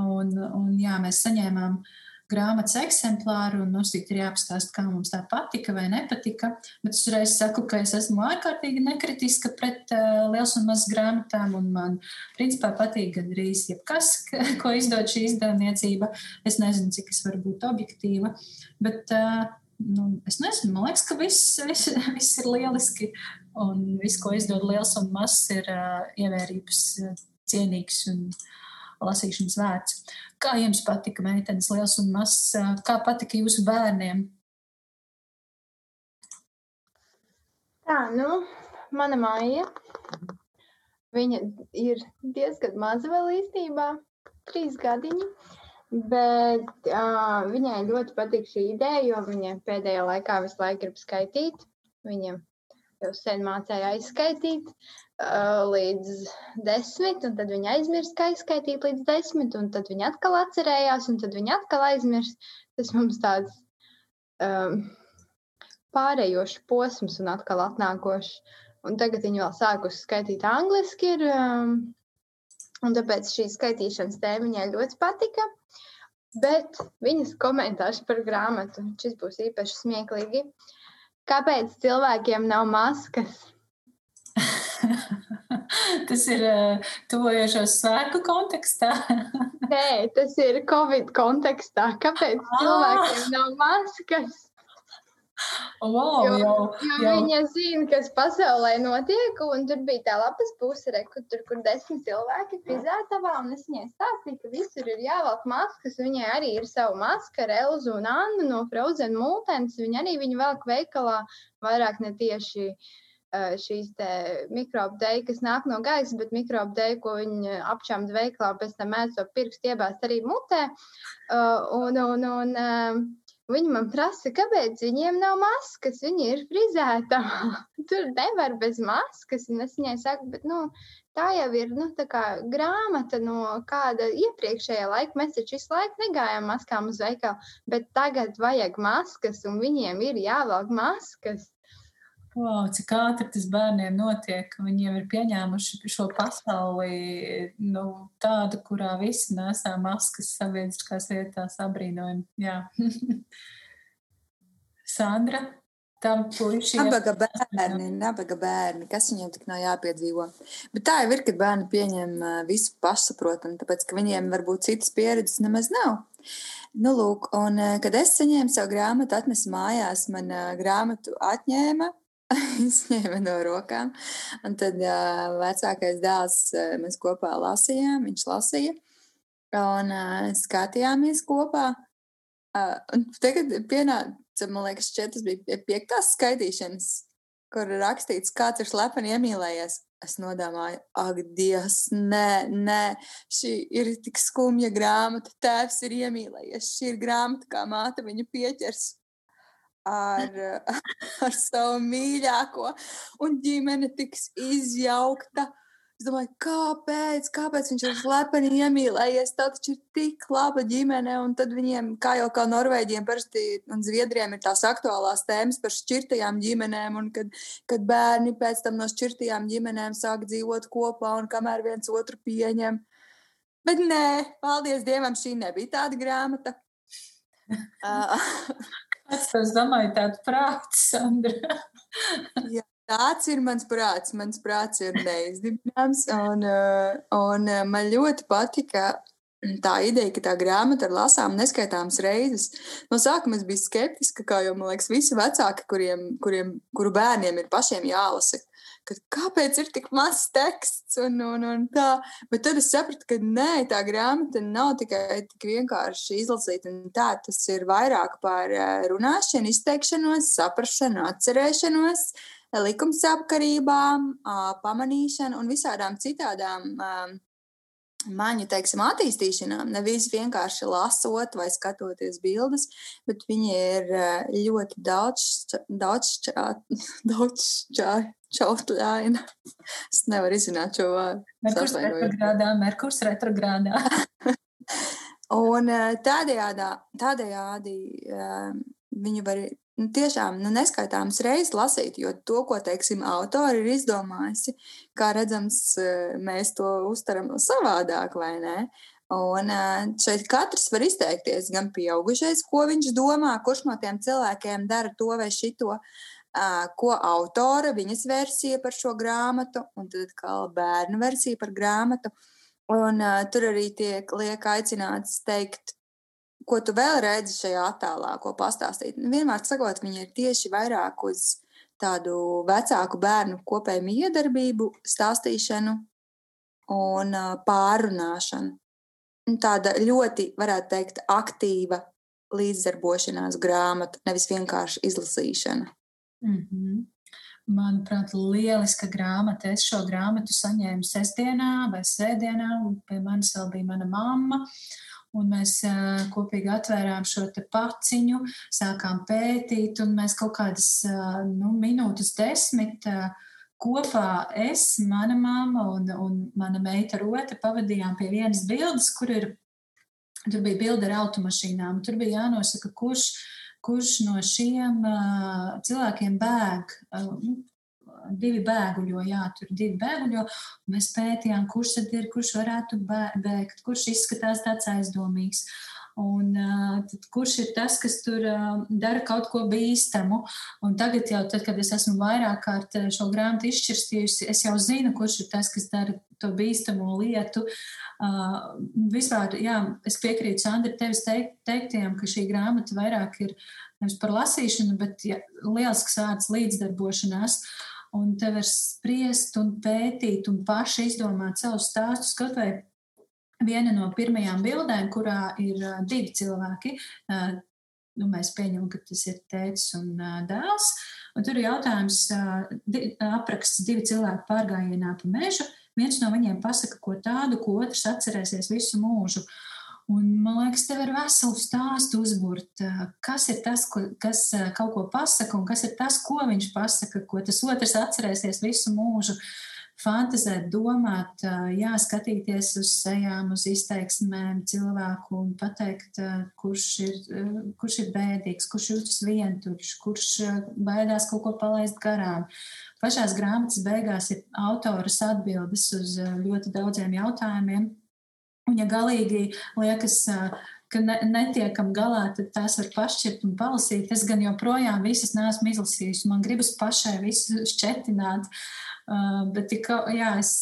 Speaker 1: Un, un jā, mēs saņēmām uh, grāmatas eksemplāru, un mums ir jāapstāsta, kā mums tā patika vai nepatika. Bet es uzreiz saku, ka es esmu ārkārtīgi nekritiska pret uh, liels un mazas grāmatām, un man principā patīk gandrīz jebkas, ko izdod šī izdevniecība. Es nezinu, cik es varu būt objektīva, bet uh, nu, es nezinu, man liekas, ka viss, viss, viss ir lieliski, un viss, ko izdod liels un mazs, ir uh, ievērības cienīgs un lasīšanas vērts. Kā jums patika meitenes liels un mazs? Kā patika jūsu bērniem?
Speaker 3: Tā, nu, mana māja. Viņa ir diezgan maza vēl īstenībā, trīs gadiņi. Bet uh, viņai ļoti patīk šī ideja, jo viņa pēdējā laikā visu laiku grib skaitīt. Viņa jau sen mācīja aizskaitīt līdz desmit, un tad viņa aizmirst, kā izskaitīt līdz desmit, un tad viņa atkal atcerējās, un tad viņa atkal aizmirst. Tas mums tāds um, pārējošs posms un atkal atnākošs. Un tagad viņa vēl sākusi skaitīt angliski, ir, um, un tāpēc šī skaitīšanas tēma viņai ļoti patika. Bet viņas komentārs par grāmatu, šis būs īpaši smieklīgi. Kāpēc cilvēkiem nav maskas?
Speaker 1: tas ir uh, tuvojošos svētku kontekstā.
Speaker 3: Nē, tas ir Covid kontekstā. Kāpēc ah! cilvēkiem nav maskas?
Speaker 1: Wow,
Speaker 3: jo,
Speaker 1: jau,
Speaker 3: jo
Speaker 1: jau.
Speaker 3: viņa zina, kas pasaulē notiek, un tur bija tā lapas puse, re, kur, tur, kur desmit cilvēki frizētavā, es viņai stāstīju, ka visur ir jāvelk maskas, viņai arī ir savu maskaru, Elzu un Annu no Frozen Multens, viņa arī viņu velk veikalā, vairāk ne tieši uh, Eh, šīs mikrobu dēļ, kas nāk no gaisa, bet mikrobu dēļ, ko viņi apčāmda veiklā, pēc tam mēdz to pirkstu iebāzt arī mutē. Eh, un, un, un, eh, Viņi man prasa, kāpēc viņiem nav maskas. Viņi ir frizēta. Tur nevar bez maskas. Un es viņai saku, bet nu, tā jau ir nu, grāmata no kāda iepriekšējā laika. Mēs taču visu laiku negājām maskām uz veikalu, bet tagad vajag maskas, un viņiem ir jāvelk maskas.
Speaker 1: Wow, cik ātri tas bērniem notiek. Viņi jau ir pieņēmuši šo pasauli nu, tādu, kurā visi nesā maskas sabiedriskās vietās. Abrīnojami. Jā. Sandra, tam puišiem.
Speaker 2: Nabaga bērni, nabaga bērni, kas viņiem tik nav jāpiedzīvo. Bet tā jau ir, kad bērni pieņem visu pašsaprotam, tāpēc, ka viņiem varbūt citas pieredzes nemaz nav. Nu, lūk, un kad es saņēmu savu grāmatu, atnesu mājās, man grāmatu atņēma izņēma no rokām. Un tad uh, vecākais dēls uh, mēs kopā lasījām, viņš lasīja. Un uh, skatījāmies kopā. Uh, tagad pienāca, man liekas, šķiet, tas bija piektās skaitīšanas, kur rakstīts, kāds ir slepeni iemīlējies. Es nodomāju, ak, Dievs, nē, nē, šī ir tik skumja grāmata. Tēvs ir iemīlējies. Šī ir grāmata, kā māte viņu pieķers ar, ar savu mīļāko, un ģimene tiks izjaukta. Es domāju, kāpēc, kāpēc viņš ir slepeni iemīlējies? Tā taču ir tik laba ģimene, un tad viņiem, kā jau kā Norvēģiem, parasti un Zviedriem ir tās aktuālās tēmas par šķirtajām ģimenēm, un kad, kad bērni pēc tam no šķirtajām ģimenēm sāk dzīvot kopā un kamēr viens otru pieņem. Bet nē, paldies Dievam, šī nebija tāda grāmata.
Speaker 1: Es domāju, tādu prātu, Sandra.
Speaker 2: Jā. Tāds ir mans prāts. Mans prāts ir neizdibināms. Un, eh, un eh, man ļoti patika tā ideja, ka tā grāmata ir lasāma neskaitāmas reizes. No sākuma es biju skeptiska, kā jau man liekas, visi vecāki, kuriem, kuriem, kuru bērniem ir pašiem jālasa ka kāpēc ir tik maz teksts un, un, un tā. Bet tad es sapratu, ka nē, tā grāmata nav tikai tik vienkārši izlasīt un tā. Tas ir vairāk par eh, runāšanu, izteikšanos, saprašanu, atcerēšanos, likumsapkarībām, pamanīšanu un visādām citādām maņu teiksim, attīstīšanām. Nevis vienkārši lasot vai skatoties bildes, bet viņi ir ļoti daudz, daudz, čā, daudz čā, čautļaina. Es nevaru izrunāt šo vārdu.
Speaker 1: Merkurs retrogrādā, Merkurs retrogrādā.
Speaker 2: Un tādējādi, tādējādi viņu var nu, tiešām nu, neskaitāmas reizes lasīt, jo to, ko teiksim, autori ir izdomājusi, kā redzams, eh, mēs to uztveram savādāk, vai ne? Un eh, šeit katrs var izteikties, gan pieaugušais, ko viņš domā, kurš no tiem cilvēkiem dara to vai šito, eh, ko autora, viņas versija par šo grāmatu, un tad kā bērnu versija par grāmatu. Un, uh, tur arī tiek liek aicināts teikt ko tu vēl redzi šajā attēlā, ko pastāstīt. Nu, vienmēr sakot, viņi ir tieši vairāk uz tādu vecāku bērnu kopēju miedarbību, stāstīšanu un pārunāšanu. Tāda ļoti, varētu teikt, aktīva līdzdarbošanās grāmata, nevis vienkārši izlasīšana.
Speaker 1: Mm -hmm. Manuprāt, lieliska grāmata. Es šo grāmatu saņēmu sestdienā vai svētdienā, un pie manis vēl bija mana mamma. Uh, Un mēs kopīgi atvērām šo paciņu, sākām pētīt, un mēs kaut kādas nu, minūtes, desmit kopā es, mana mamma un, un mana meita Rote pavadījām pie vienas bildes, kur ir, tur bija bilde ar automašīnām. Tur bija jānosaka, kurš, kurš no šiem uh, cilvēkiem bēg. Uh, divi bēguļo, jā, tur divi bēguļo. Mēs pētījām, kurš tad ir, kurš varētu bēgt, kurš izskatās tāds aizdomīgs. Un, tad, kurš ir tas, kas tur dara kaut ko bīstamu? Un tagad, jau, tad, kad es esmu vairāk kārt šo grāmatu izšķirstījusi, es jau zinu, kurš ir tas, kas dara to bīstamo lietu. Uh, vispār, jā, es piekrītu Sandra tevis teikt, teiktiem, ka šī grāmata vairāk ir nevis par lasīšanu, bet ja, liels vārds līdzdarbošanās. Uh, un te var spriest un pētīt un paši izdomāt savus stāstus. Kaut vai viena no pirmajām bildēm, kurā ir divi cilvēki. Nu, mēs pieņemam, ka tas ir tēvs un dēls. Un tur ir jautājums, di, apraksts divi cilvēki pārgājienā pa mežu. Viens no viņiem pasaka ko tādu, ko otrs atcerēsies visu mūžu. Uh, Un, man liekas, tev ir veselu stāstu uzbūrt. Kas ir tas, ko, kas kaut ko pasaka, un kas ir tas, ko viņš pasaka, ko tas otrs atcerēsies visu mūžu. Fantazēt, domāt, jā, skatīties uz sejām, uz izteiksmēm cilvēku un pateikt, kurš ir, kurš ir bēdīgs, kurš jūtas vientuļš, kurš baidās kaut ko palaist garām. Pašās grāmatas beigās ir autoras atbildes uz ļoti daudziem jautājumiem, ja galīgi liekas, ka ne, netiekam galā, tad tās var pašķirt un palasīt. Es gan joprojām visas neesmu izlasījusi. Man gribas pašai visu šķetināt. Uh, bet jā, es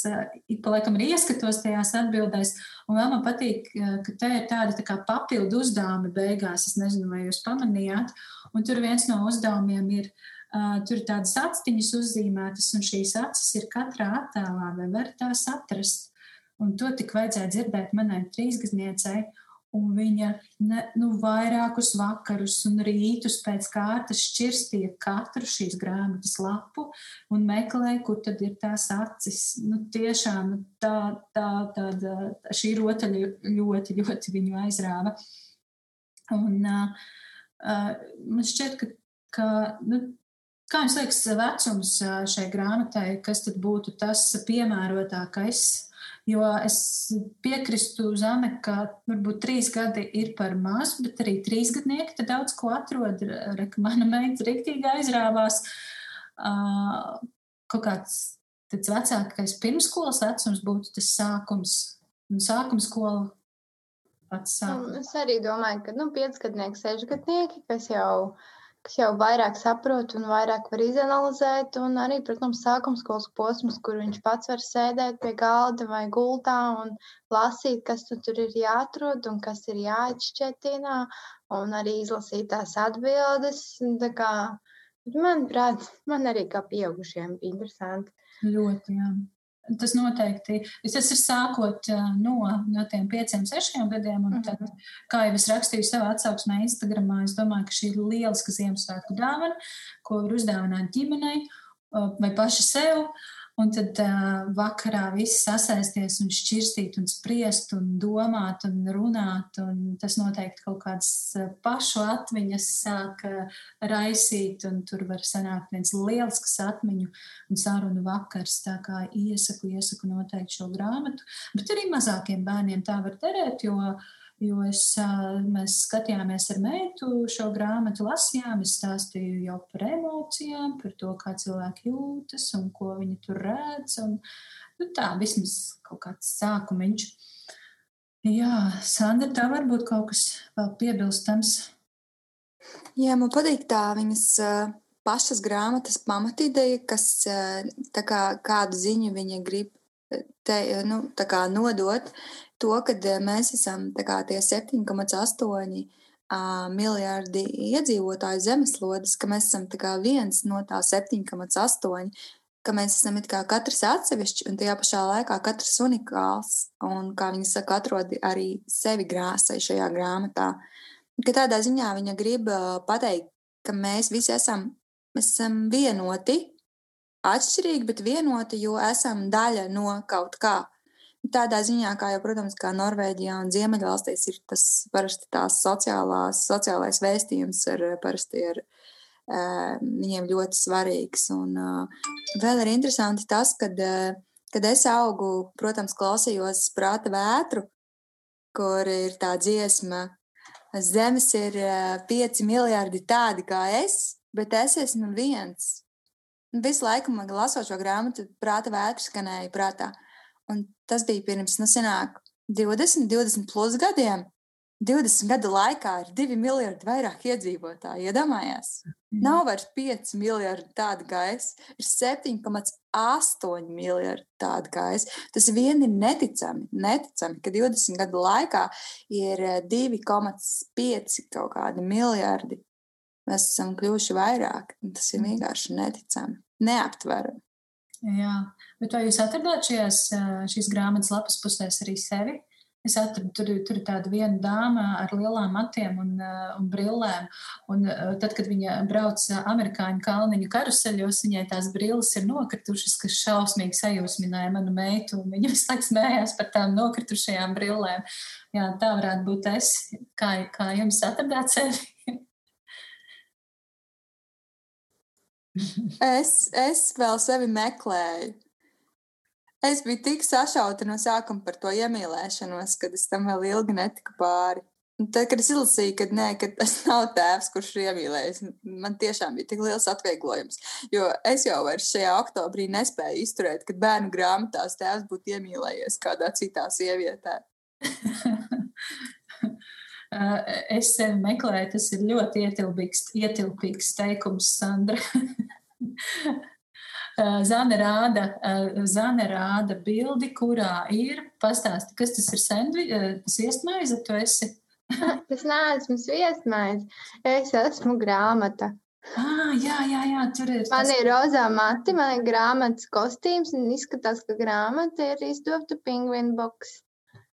Speaker 1: ik pa laikam arī ieskatos tajās atbildēs. Un vēl man patīk, ka te ir tādi tā kā papildu uzdevumi beigās. Es nezinu, vai jūs pamanījāt. Un tur viens no uzdevumiem ir. Uh, tur ir tādas aciņas uzzīmētas, un šīs acis ir katrā attēlā. Vai var tās atrast? Un to tik vajadzēja dzirdēt manai trīsgadniecei. Un viņa ne, nu, vairākus vakarus un rītus pēc kārtas šķirstīja katru šīs grāmatas lapu un meklēja, kur tad ir tās acis. Nu, tiešām tā, tā, tāda, šī rotaļa ļoti, ļoti viņu aizrāva. Un, uh, man šķiet, ka, ka nu, Kā jums liekas, vecums šai grāmatai, kas tad būtu tas piemērotākais Jo es piekrītu Zane, ka varbūt trīs gadi ir par maz, bet arī trīs gadnieki daudz ko atrod. Reka, mana meita rīktīgi aizrāvās. Kaut kāds tāds vecākais pirmskolas vecums būtu tas sākums. Un sākuma skola pats sākums.
Speaker 3: Es arī domāju, ka nu, piecgadnieki, sešgadnieki, kas jau ir jau vairāk saprot un vairāk var izanalizēt. Un arī, protams, sākuma skolas posms, kur viņš pats var sēdēt pie galda vai gultā un lasīt, kas tu tur ir jāatrod un kas ir jāatšķetina, un arī izlasīt tās atbildes. Tā kā, manuprāt, man arī kā pieaugušiem bija interesanti.
Speaker 1: Ļoti, jā. Tas noteikti tas ir sākot no, no tiem pieciem, sešiem gadiem. Un tad, mhm. kā jau es rakstīju savā atsauksmē, Instagram, es domāju, ka šī ir lieliska Ziemassvētku dāvana, ko var uzdāvināt ģimenei vai paši sev. Un tad uh, vakarā viss sasēsties un šķirstīt un spriest un domāt un runāt. Un tas noteikti kaut kādas pašu atmiņas sāk raisīt, un tur var sanākt viens lielisks atmiņu un sarunu vakars. Tā kā iesaku, iesaku noteikti šo grāmatu. Bet arī mazākiem bērniem tā var derēt, jo uh, Jo es, mēs skatījāmies ar meitu šo grāmatu, lasījām, es stāstīju jau par emocijām, par to, kā cilvēki jūtas un ko viņi tur redz. Un, nu, tā vismaz kaut kāds sākumiņš. Jā, Sandra, tā varbūt kaut kas vēl piebilstams.
Speaker 2: Jā, man patīk tā viņas pašas grāmatas pamatīdeja, kas kā, kādu ziņu viņa grib te, nu, nodot to, ka eh, mēs esam kā, tie 7,8 miljardi iedzīvotāju zemeslodes, ka mēs esam kā, viens no tā 7,8, ka mēs esam katrs atsevišķi un tajā pašā laikā katrs unikāls. Un, kā viņi saka, atrod arī sevi grāsai šajā grāmatā. Ka tādā ziņā viņa grib pateikt, ka mēs visi esam, mēs esam vienoti, atšķirīgi, bet vienoti, jo esam daļa no kaut kā. Tādā ziņā, kā jau, protams, kā Norvēģijā un Ziemeļvalstīs ir tas parasti tās sociālās, sociālais vēstījums ar, parasti ir viņiem ļoti svarīgs. Un vēl ir interesanti tas, kad, kad es augu, protams, klausījos prāta vētru, kur ir tā dziesma, Zemes ir pieci miljardi tādi kā es, bet es esmu viens. Visu laiku man lasot šo grāmatu, prāta vētras skanēja prātā. Un tas bija pirms, nu, senāk, 20, 20 plus gadiem. 20 gadu laikā ir 2 miljardi vairāk iedzīvotāji. Iedomājieties, mm. nav vairs 5 miljardi tādu es, ir 7,8 miljardi tādu es. Tas vien ir neticami, neticami, ka 20 gadu laikā ir 2,5 kaut kādi miljardi. Mēs esam kļuvuši vairāk. Tas ir mm. vienkārši neticami, neaptverami.
Speaker 1: Jā, bet vai jūs atradāt šajās, šīs grāmatas lapas pusēs arī sevi? Es atradu tur, tur tādu vienu dāmu ar lielām matiem un, un brillēm. Un tad, kad viņa brauc amerikāņu kalniņu karuseļos, viņai tās brilles ir nokritušas, kas šausmīgi sajūsmināja manu meitu. Viņa visu laiku smējās par tām nokritušajām brillēm. Jā, tā varētu būt es. Kā, kā jums atradāt sevi?
Speaker 2: Es, es vēl sevi meklēju. Es biju tik sašauta no sākuma par to iemīlēšanos, kad es tam vēl ilgi netiku pāri. Un tad, kad es izlasīju, ka, nē, ka tas nav tēvs, kurš ir iemīlējies, man tiešām bija tik liels atvieglojums. Jo es jau vairs šajā oktobrī nespēju izturēt, kad bērnu grāmatās tēvs būtu iemīlējies kādā citā sievietē.
Speaker 1: es sevi meklēju, tas ir ļoti ietilpīgs, ietilpīgs teikums, Sandra. Zana rāda, Zana rāda bildi, kurā ir pastāsti, kas tas ir sendvi, tas iestmaize, tu esi?
Speaker 3: tas neesmu sviestmaize, es esmu grāmata.
Speaker 1: Ah, jā, jā, jā, tur ir.
Speaker 3: Man tas... ir rozā mati, man ir grāmatas kostīms, un izskatās, ka grāmata ir izdota pingvīnu boks.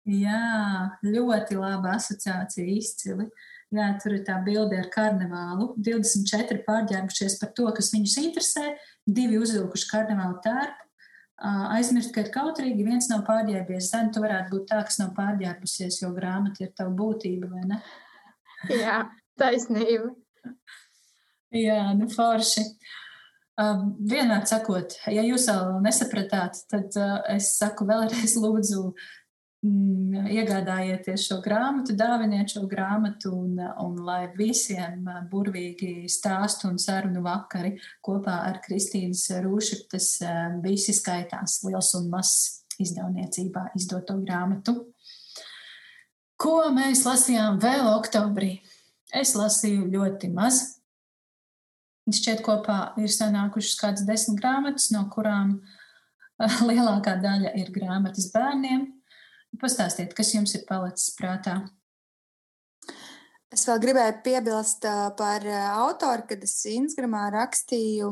Speaker 1: Jā, ļoti laba asociācija, izcili. Jā, tur ir tā bilde ar karnevālu. 24 pārģērbušies par to, kas viņus interesē, divi uzvilkuši karnevālu tērpu. Aizmirst, ka ir kautrīgi, viens nav pārģērbies. Zem, tu varētu būt tā, kas nav pārģērbusies, jo grāmata ir tava būtība, vai ne?
Speaker 3: Jā, taisnība.
Speaker 1: Jā, nu forši. Uh, vienmēr sakot, ja jūs vēl nesapratāt, tad uh, es saku vēlreiz lūdzu Mm, iegādājieties šo grāmatu, dāviniet šo grāmatu, un, un lai visiem burvīgi stāstu un sarunu vakari kopā ar Kristīnas Rūšaktas visi skaitās liels un mazs izdevniecībā izdoto grāmatu. Ko mēs lasījām vēl oktobrī? Es lasīju ļoti maz. Šķiet, kopā ir sanākušas kādas desmit grāmatas, no kurām lielākā daļa ir grāmatas bērniem, Pastāstiet, kas jums ir palicis prātā?
Speaker 2: Es vēl gribēju piebilst par autoru, kad es Instagramā rakstīju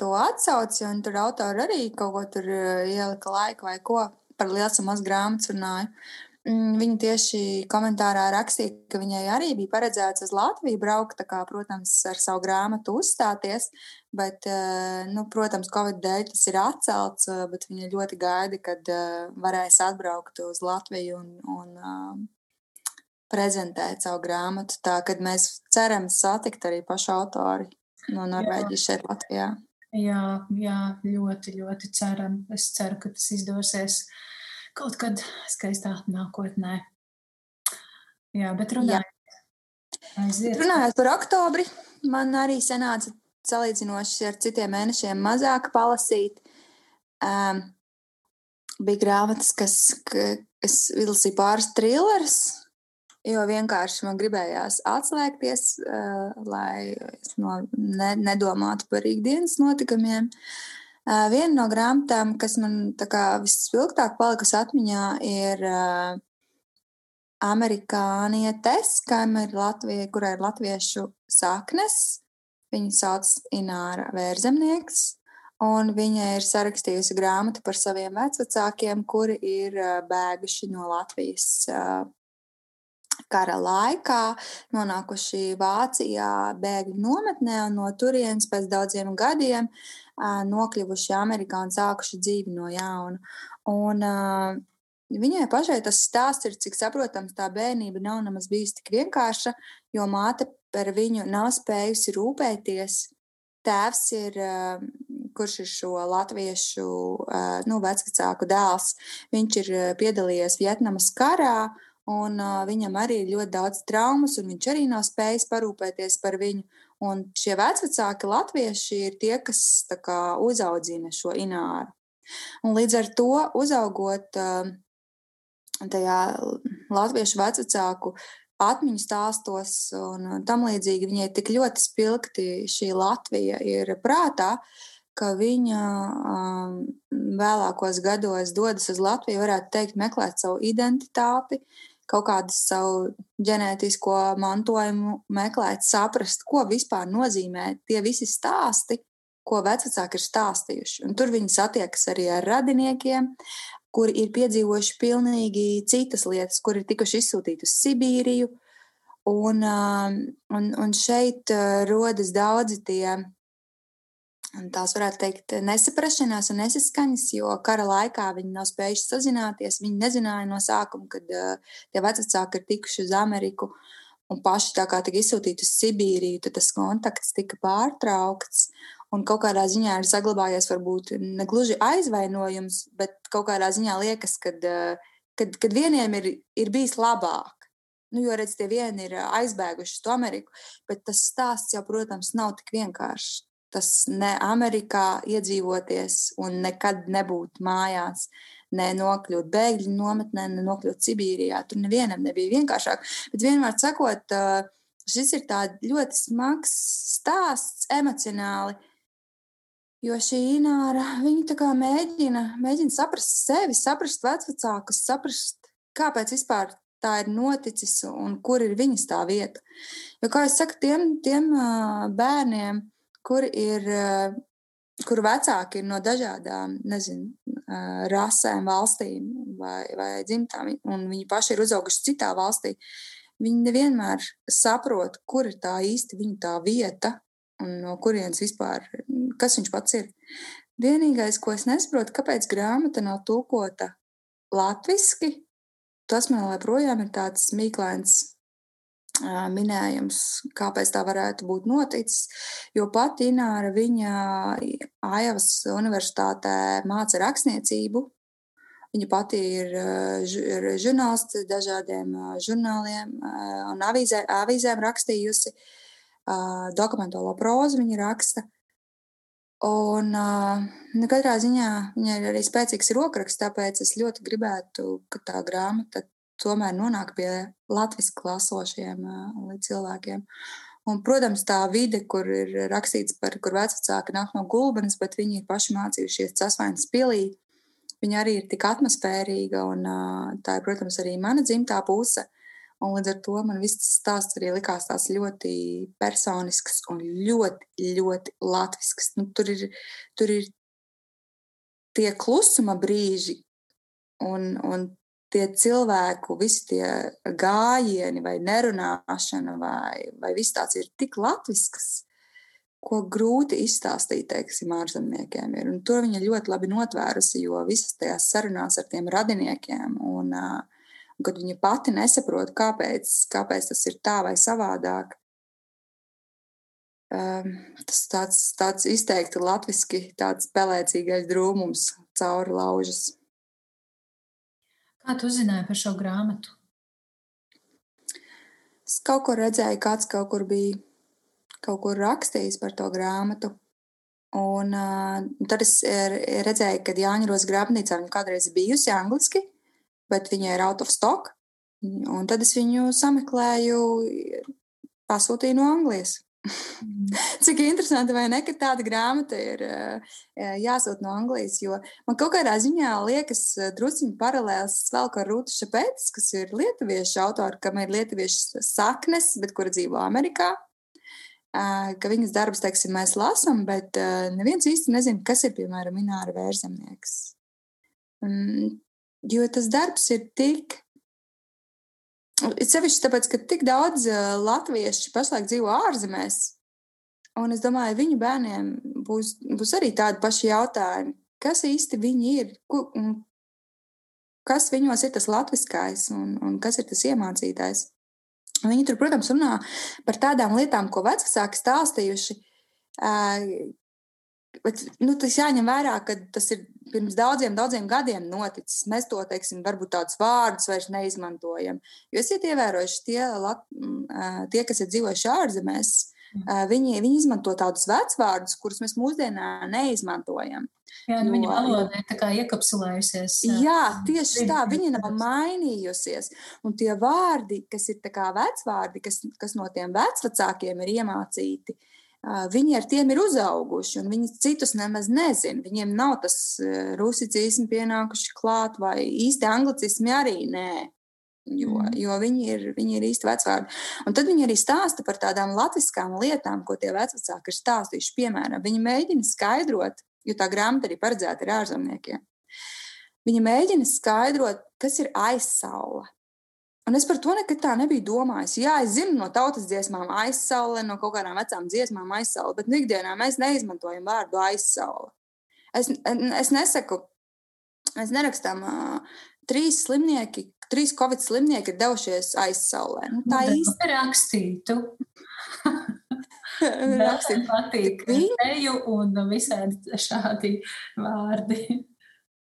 Speaker 2: to atsauci, un tur autori arī kaut ko tur ielika laiku vai ko par liels un maz grāmatas runāju. Mm, viņa tieši komentārā rakstīja, ka viņai arī bija paredzēts uz Latviju braukt, kā, protams, ar savu grāmatu uzstāties. Bet, eh, nu, protams, Covid dēļ tas ir atcelts, eh, bet viņa ļoti gaida, kad eh, varēs atbraukt uz Latviju un, un prezentēt savu grāmatu. Tā kad mēs ceram satikt arī pašu autori no Norvēģijas šeit Latvijā.
Speaker 1: Jā, jā, ļoti, ļoti ceram. Es ceru, ka tas izdosies. Uh, kaut kad skaistā nākotnē. Jā, bet runājot,
Speaker 2: runājot par oktobri, man arī sanāca salīdzinoši ar citiem mēnešiem mazāk palasīt. Um, bija grāmatas, kas, kas izlasīja pāris trillerus, jo vienkārši man gribējās atslēgties, uh, lai es no, ne, nedomātu par ikdienas notikumiem. Uh, Viena no grāmatām, kas man vispilgtāk palikusi atmiņā, ir amerikānietes, ir Latvija, kurai ir latviešu saknes. Viņu sauc Ināra Vērzemnieks, un viņa ir sarakstījusi grāmatu par saviem vecākiem, kuri ir bēguši no Latvijas kara laikā, nonākuši Vācijā bēgļu nometnē un no turienes pēc daudziem gadiem nokļuvuši Amerikā un sākuši dzīvi no jauna. Un, Viņai pašai tas stāsts ir, cik saprotams, tā bērnība nav nemaz bijusi tik vienkārša, jo māte par viņu nav spējusi rūpēties. Tēvs ir, kurš ir šo latviešu nu, vecāku dēls, viņš ir piedalījies Vietnamas karā, un viņam arī ir ļoti daudz traumas, un viņš arī nav spējis parūpēties par viņu. Un šie vecāki latvieši ir tie, kas kā, uzaudzina šo ināru. Un līdz ar to uzaugot tajā latviešu vecāku atmiņu stāstos un tam līdzīgi, viņai tik ļoti spilgti šī Latvija ir prātā, ka viņa um, vēlākos gados dodas uz Latviju, varētu teikt, meklēt savu identitāti, kaut kādu savu ģenētisko mantojumu meklēt, saprast, ko vispār nozīmē tie visi stāsti, ko vecāki ir stāstījuši. Un tur viņi satiekas arī ar radiniekiem, kuri ir piedzīvojuši pilnīgi citas lietas, kuri ir tikuši izsūtīti uz Sibīriju. Un, um, un, un šeit uh, rodas daudzi tie tās varētu teikt, nesaprašanās un nesaskaņas, jo kara laikā viņi nav spējuši sazināties. Viņi nezināja no sākuma, kad uh, tie vecāki ir tikuši uz Ameriku un paši tā kā tika izsūtīti uz Sibīriju, tad tas kontakts tika pārtraukts. Un kaut kādā ziņā ir saglabājies varbūt ne gluži aizvainojums, bet kaut kādā ziņā liekas, kad, uh, kad, kad vieniem ir, ir bijis labāk. Nu, jo, redz, tie vieni ir aizbēguši uz Ameriku, bet tas stāsts jau, protams, nav tik vienkāršs tas ne Amerikā iedzīvoties un nekad nebūt mājās, ne nokļūt bēgļu nometnē, ne nokļūt Sibīrijā. Tur nevienam nebija vienkāršāk. Bet vienmēr sakot, šis ir ļoti smags stāsts emocionāli. Jo šī ināra, viņa tā kā mēģina, mēģina saprast sevi, saprast vecākus, saprast, kāpēc vispār tā ir noticis un kur ir viņas tā vieta. Jo, kā jau saku, tiem, tiem bērniem, kur ir, eh, kur vecāki ir no dažādām, nezinu, eh, rasēm, valstīm vai, vai dzimtām, un viņi paši ir uzauguši citā valstī. Viņi nevienmēr saprot, kur ir tā īsti viņa tā vieta un no kurienes vispār, kas viņš pats ir. Vienīgais, ko es nesaprotu, kāpēc grāmata nav tulkota latviešu, tas man joprojām ir tāds mīklains minējums, kāpēc tā varētu būt noticis. Jo pati Ināra viņa Aivas universitātē māca rakstniecību. Viņa pati ir, ir žurnālists dažādiem žurnāliem un avīzē, avīzēm rakstījusi. Dokumentālo prózu viņa raksta. Un nu, katrā ziņā viņai ir arī spēcīgs rokraksts, tāpēc es ļoti gribētu, ka tā grāmata tomēr nonāk pie latviešu klasošiem cilvēkiem. Un, protams, tā vide, kur ir rakstīts par, kur vecāki nāk no gulbenes, bet viņi ir paši mācījušies Casvainas pilī. Viņa arī ir tik atmosfērīga, un tā ir, protams, arī mana dzimtā puse. Un līdz ar to man viss tas stāsts arī likās tāds ļoti personisks un ļoti, ļoti latvisks. Nu, tur, ir, tur ir tie klusuma brīži, un, un tie cilvēku, visi tie gājieni vai nerunāšana vai, vai viss tāds ir tik latvisks, ko grūti izstāstīt, teiksim, ārzemniekiem. Ir. Un to viņa ļoti labi notvērusi, jo visas tajās sarunās ar tiem radiniekiem, un, un kad viņa pati nesaprot, kāpēc, kāpēc tas ir tā vai savādāk, um, tas tāds, tāds izteikti latviski, tāds pelēcīgais drūmums cauri laužas.
Speaker 1: Kā tu uzzināji par šo grāmatu?
Speaker 2: Es kaut kur redzēju, kāds kaut kur bija kaut kur rakstījis par to grāmatu. Un uh, tad es redzēju, ka Jāņa Roza grāmatnīcā viņa kādreiz bijusi angliski, bet viņa ir out of stock. Un tad es viņu sameklēju, pasūtīju no Anglijas. Cik interesanti, vai ne, ka tāda grāmata ir jāsūt no Anglijas. Jo man kaut kādā ziņā liekas, druskuļi paralēls vēl kā Rūta Šapētis, kas ir lietuviešu autora, kam ir lietuviešu saknes, bet kura dzīvo Amerikā. Ka viņas darbus, teiksim, mēs lasām, bet neviens īsti nezina, kas ir, piemēram, Ināra Vērzemnieks. Jo tas darbs ir tik Sevišķi tāpēc, ka tik daudz latviešu pašlaik dzīvo ārzemēs. Un es domāju, viņu bērniem būs, būs arī tādi paši jautājumi, kas īsti viņi ir, kas viņos ir tas latviskais un, un kas ir tas iemācītais. Viņi tur, protams, runā par tādām lietām, ko vecāki stāstījuši. Bet nu, tas jāņem vērā, ka tas ir pirms daudziem, daudziem gadiem noticis. Mēs to, teiksim, varbūt tādus vārdus vairs neizmantojam. Jo esiet ievērojuši tie, tie kas ir dzīvojuši ārzemēs, viņi, viņi izmanto tādus vecvārdus, kurus mēs mūsdienā neizmantojam.
Speaker 1: Jā, nu, jo, viņa valoda ir tā kā iekapsulējusies.
Speaker 2: Jā, tieši tā, viņa nav mainījusies. Un tie vārdi, kas ir vecvārdi, kas, kas no tiem vecvecākiem ir iemācīti, uh, Viņi ar tiem ir uzauguši, un viņi citus nemaz nezina. Viņiem nav tas rusicisms pienākuši klāt, vai īsti anglicismi arī nē. Jo, mm. jo viņi, ir, viņi ir īsti vecāki. Un tad viņi arī stāsta par tādām latviskām lietām, ko tie vecāki ir stāstījuši. Piemēram, viņi mēģina skaidrot, jo tā grāmata arī paredzēta ir ārzemniekiem. Viņi mēģina skaidrot, kas ir aizsaule. Un es par to nekad tā nebiju domājis. Jā, es zinu no tautas dziesmām aizsaule, no kaut kādām vecām dziesmām aizsaule, bet nu ikdienā mēs neizmantojam vārdu aizsaule. Es, es nesaku, mēs nerakstām uh, trīs slimnieki, trīs covid slimnieki ir devušies aizsaulē. Nu, tā
Speaker 1: nu, īsti rakstītu. Rakstīt patīk. Viņa un visādi šādi vārdi.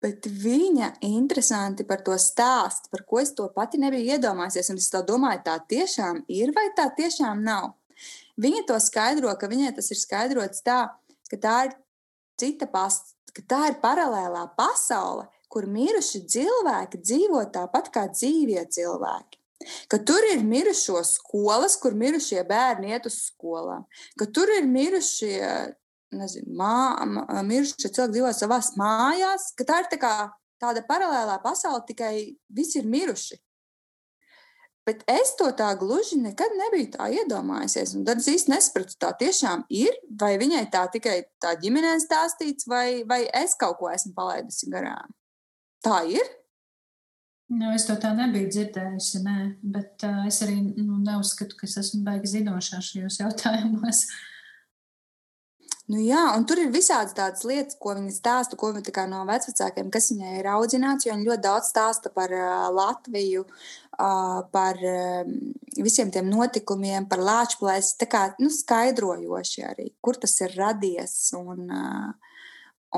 Speaker 2: Bet viņa interesanti par to stāst, par ko es to pati nebiju iedomājies. Es tā domāju, tā tiešām ir vai tā tiešām nav. Viņa to skaidro, ka viņai tas ir skaidrots tā, ka tā ir cita pasaule, ka tā ir paralēlā pasaule, kur miruši cilvēki dzīvo tāpat kā dzīvie cilvēki. Ka tur ir mirušo skolas, kur mirušie bērni iet uz skolām, ka tur ir mirušie nezinu, mā, miršļi cilvēki dzīvo savās mājās, ka tā ir tā kā tāda paralēlā pasaule, tikai visi ir miruši. Bet es to tā gluži nekad nebiju tā iedomājusies. Un tad es īsti nesapratu, tā tiešām ir, vai viņai tā tikai tā ģimenē stāstīts, vai, vai es kaut ko esmu palaidusi garām. Tā ir.
Speaker 1: Nu, es to tā nebiju dzirdējusi, nē, bet uh, es arī nu, neuzskatu, ka es esmu baigi zinošā šajos jautājumos.
Speaker 2: Nu, jā, un tur ir visādas tādas lietas, ko viņa stāsta, ko viņa no vecākiem, kas viņai ir audzināts. Viņa ļoti daudz stāsta par uh, Latviju, uh, par uh, visiem tiem notikumiem, par lāčplēsi. Tā kā nu, skaidrojoši arī, kur tas ir radies un, uh,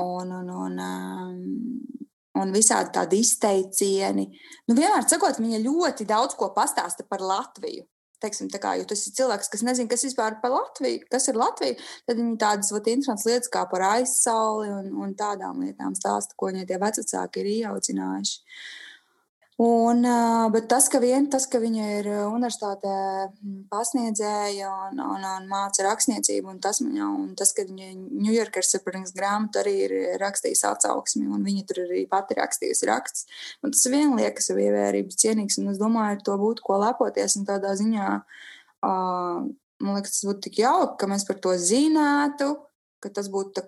Speaker 2: un, un, un, um, un visādi tādi izteicieni. Nu, vienmēr sakot, viņa ļoti daudz ko pastāsta par Latviju teiksim, kā, jo tas ir cilvēks, kas nezina, kas vispār par Latviju, kas ir Latvija, tad viņi tādas vat, interesantas lietas kā par aizsauli un, un tādām lietām stāsta, ko viņi tie vecāki ir ieaudzinājuši. Un, bet tas, ka, vien, tas, ka viņa ir universitātē pasniedzēja un, un, un māca rakstniecību, un tas, un tas ka viņa Ņujorkas Surprise grāmatu arī ir rakstījusi atsauksmi, un viņa tur arī pati rakstījusi raksts. Un tas vien liekas ievērības cienīgs, un es domāju, ar to būtu ko lepoties, un tādā ziņā, uh, man liekas, tas būtu tik jauki, ka mēs par to zinātu, ka tas būtu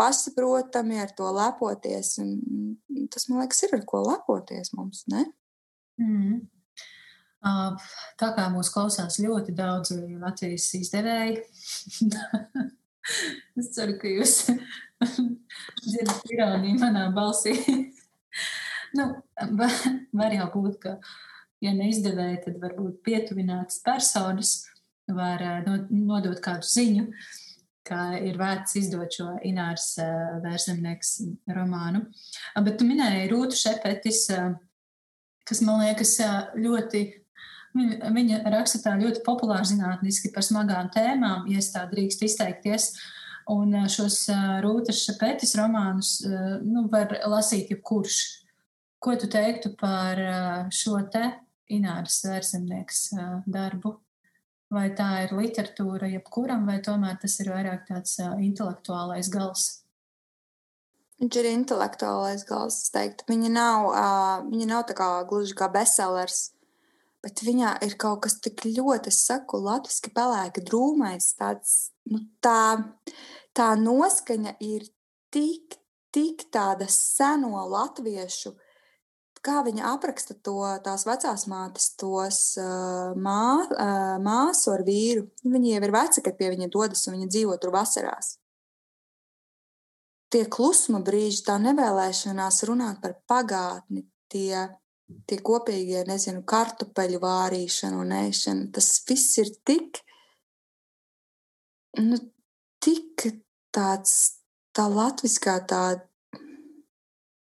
Speaker 2: pašsaprotami, ar to lepoties. Un tas, man liekas, ir ar ko lepoties mums. Ne?
Speaker 1: Mm. Tā kā mūs klausās ļoti daudz Latvijas izdevēji, es ceru, ka jūs dzirdat ironiju manā balsī. nu, var jau būt, ka, ja neizdevēji, tad varbūt pietuvinātas personas var nodot kādu ziņu, ka ir vērts izdot šo Ināras vērzemnieks romānu. Bet tu minēji Rūtu Šepetis, kas man liekas ļoti Viņa, viņa raksta tā ļoti populāri zinātniski par smagām tēmām, ja tā drīkst izteikties. Un šos Rūtas Šapetis romānus nu, var lasīt jebkurš. Ko tu teiktu par šo te Ināras Vērzemnieks darbu? Vai tā ir literatūra jebkuram, vai tomēr tas ir vairāk tāds intelektuālais gals?
Speaker 2: Viņš ir intelektuālais gals, es teiktu. Viņa nav, uh, viņa nav tā kā gluži kā bestsellers bet viņā ir kaut kas tik ļoti, es saku, latviešu pelēka drūmais. Tāds, nu, tā, tā noskaņa ir tik, tik tāda seno latviešu. Kā viņa apraksta to tās vecās mātes, tos uh, mā, uh, māsu ar vīru. Viņi jau ir veci, kad pie viņa dodas un viņa dzīvo tur vasarās. Tie klusuma brīži, tā nevēlēšanās runāt par pagātni, tie tie kopīgie, nezinu, kartupeļu vārīšana un ēšana, tas viss ir tik, nu, tik tāds, tā latviskā tā,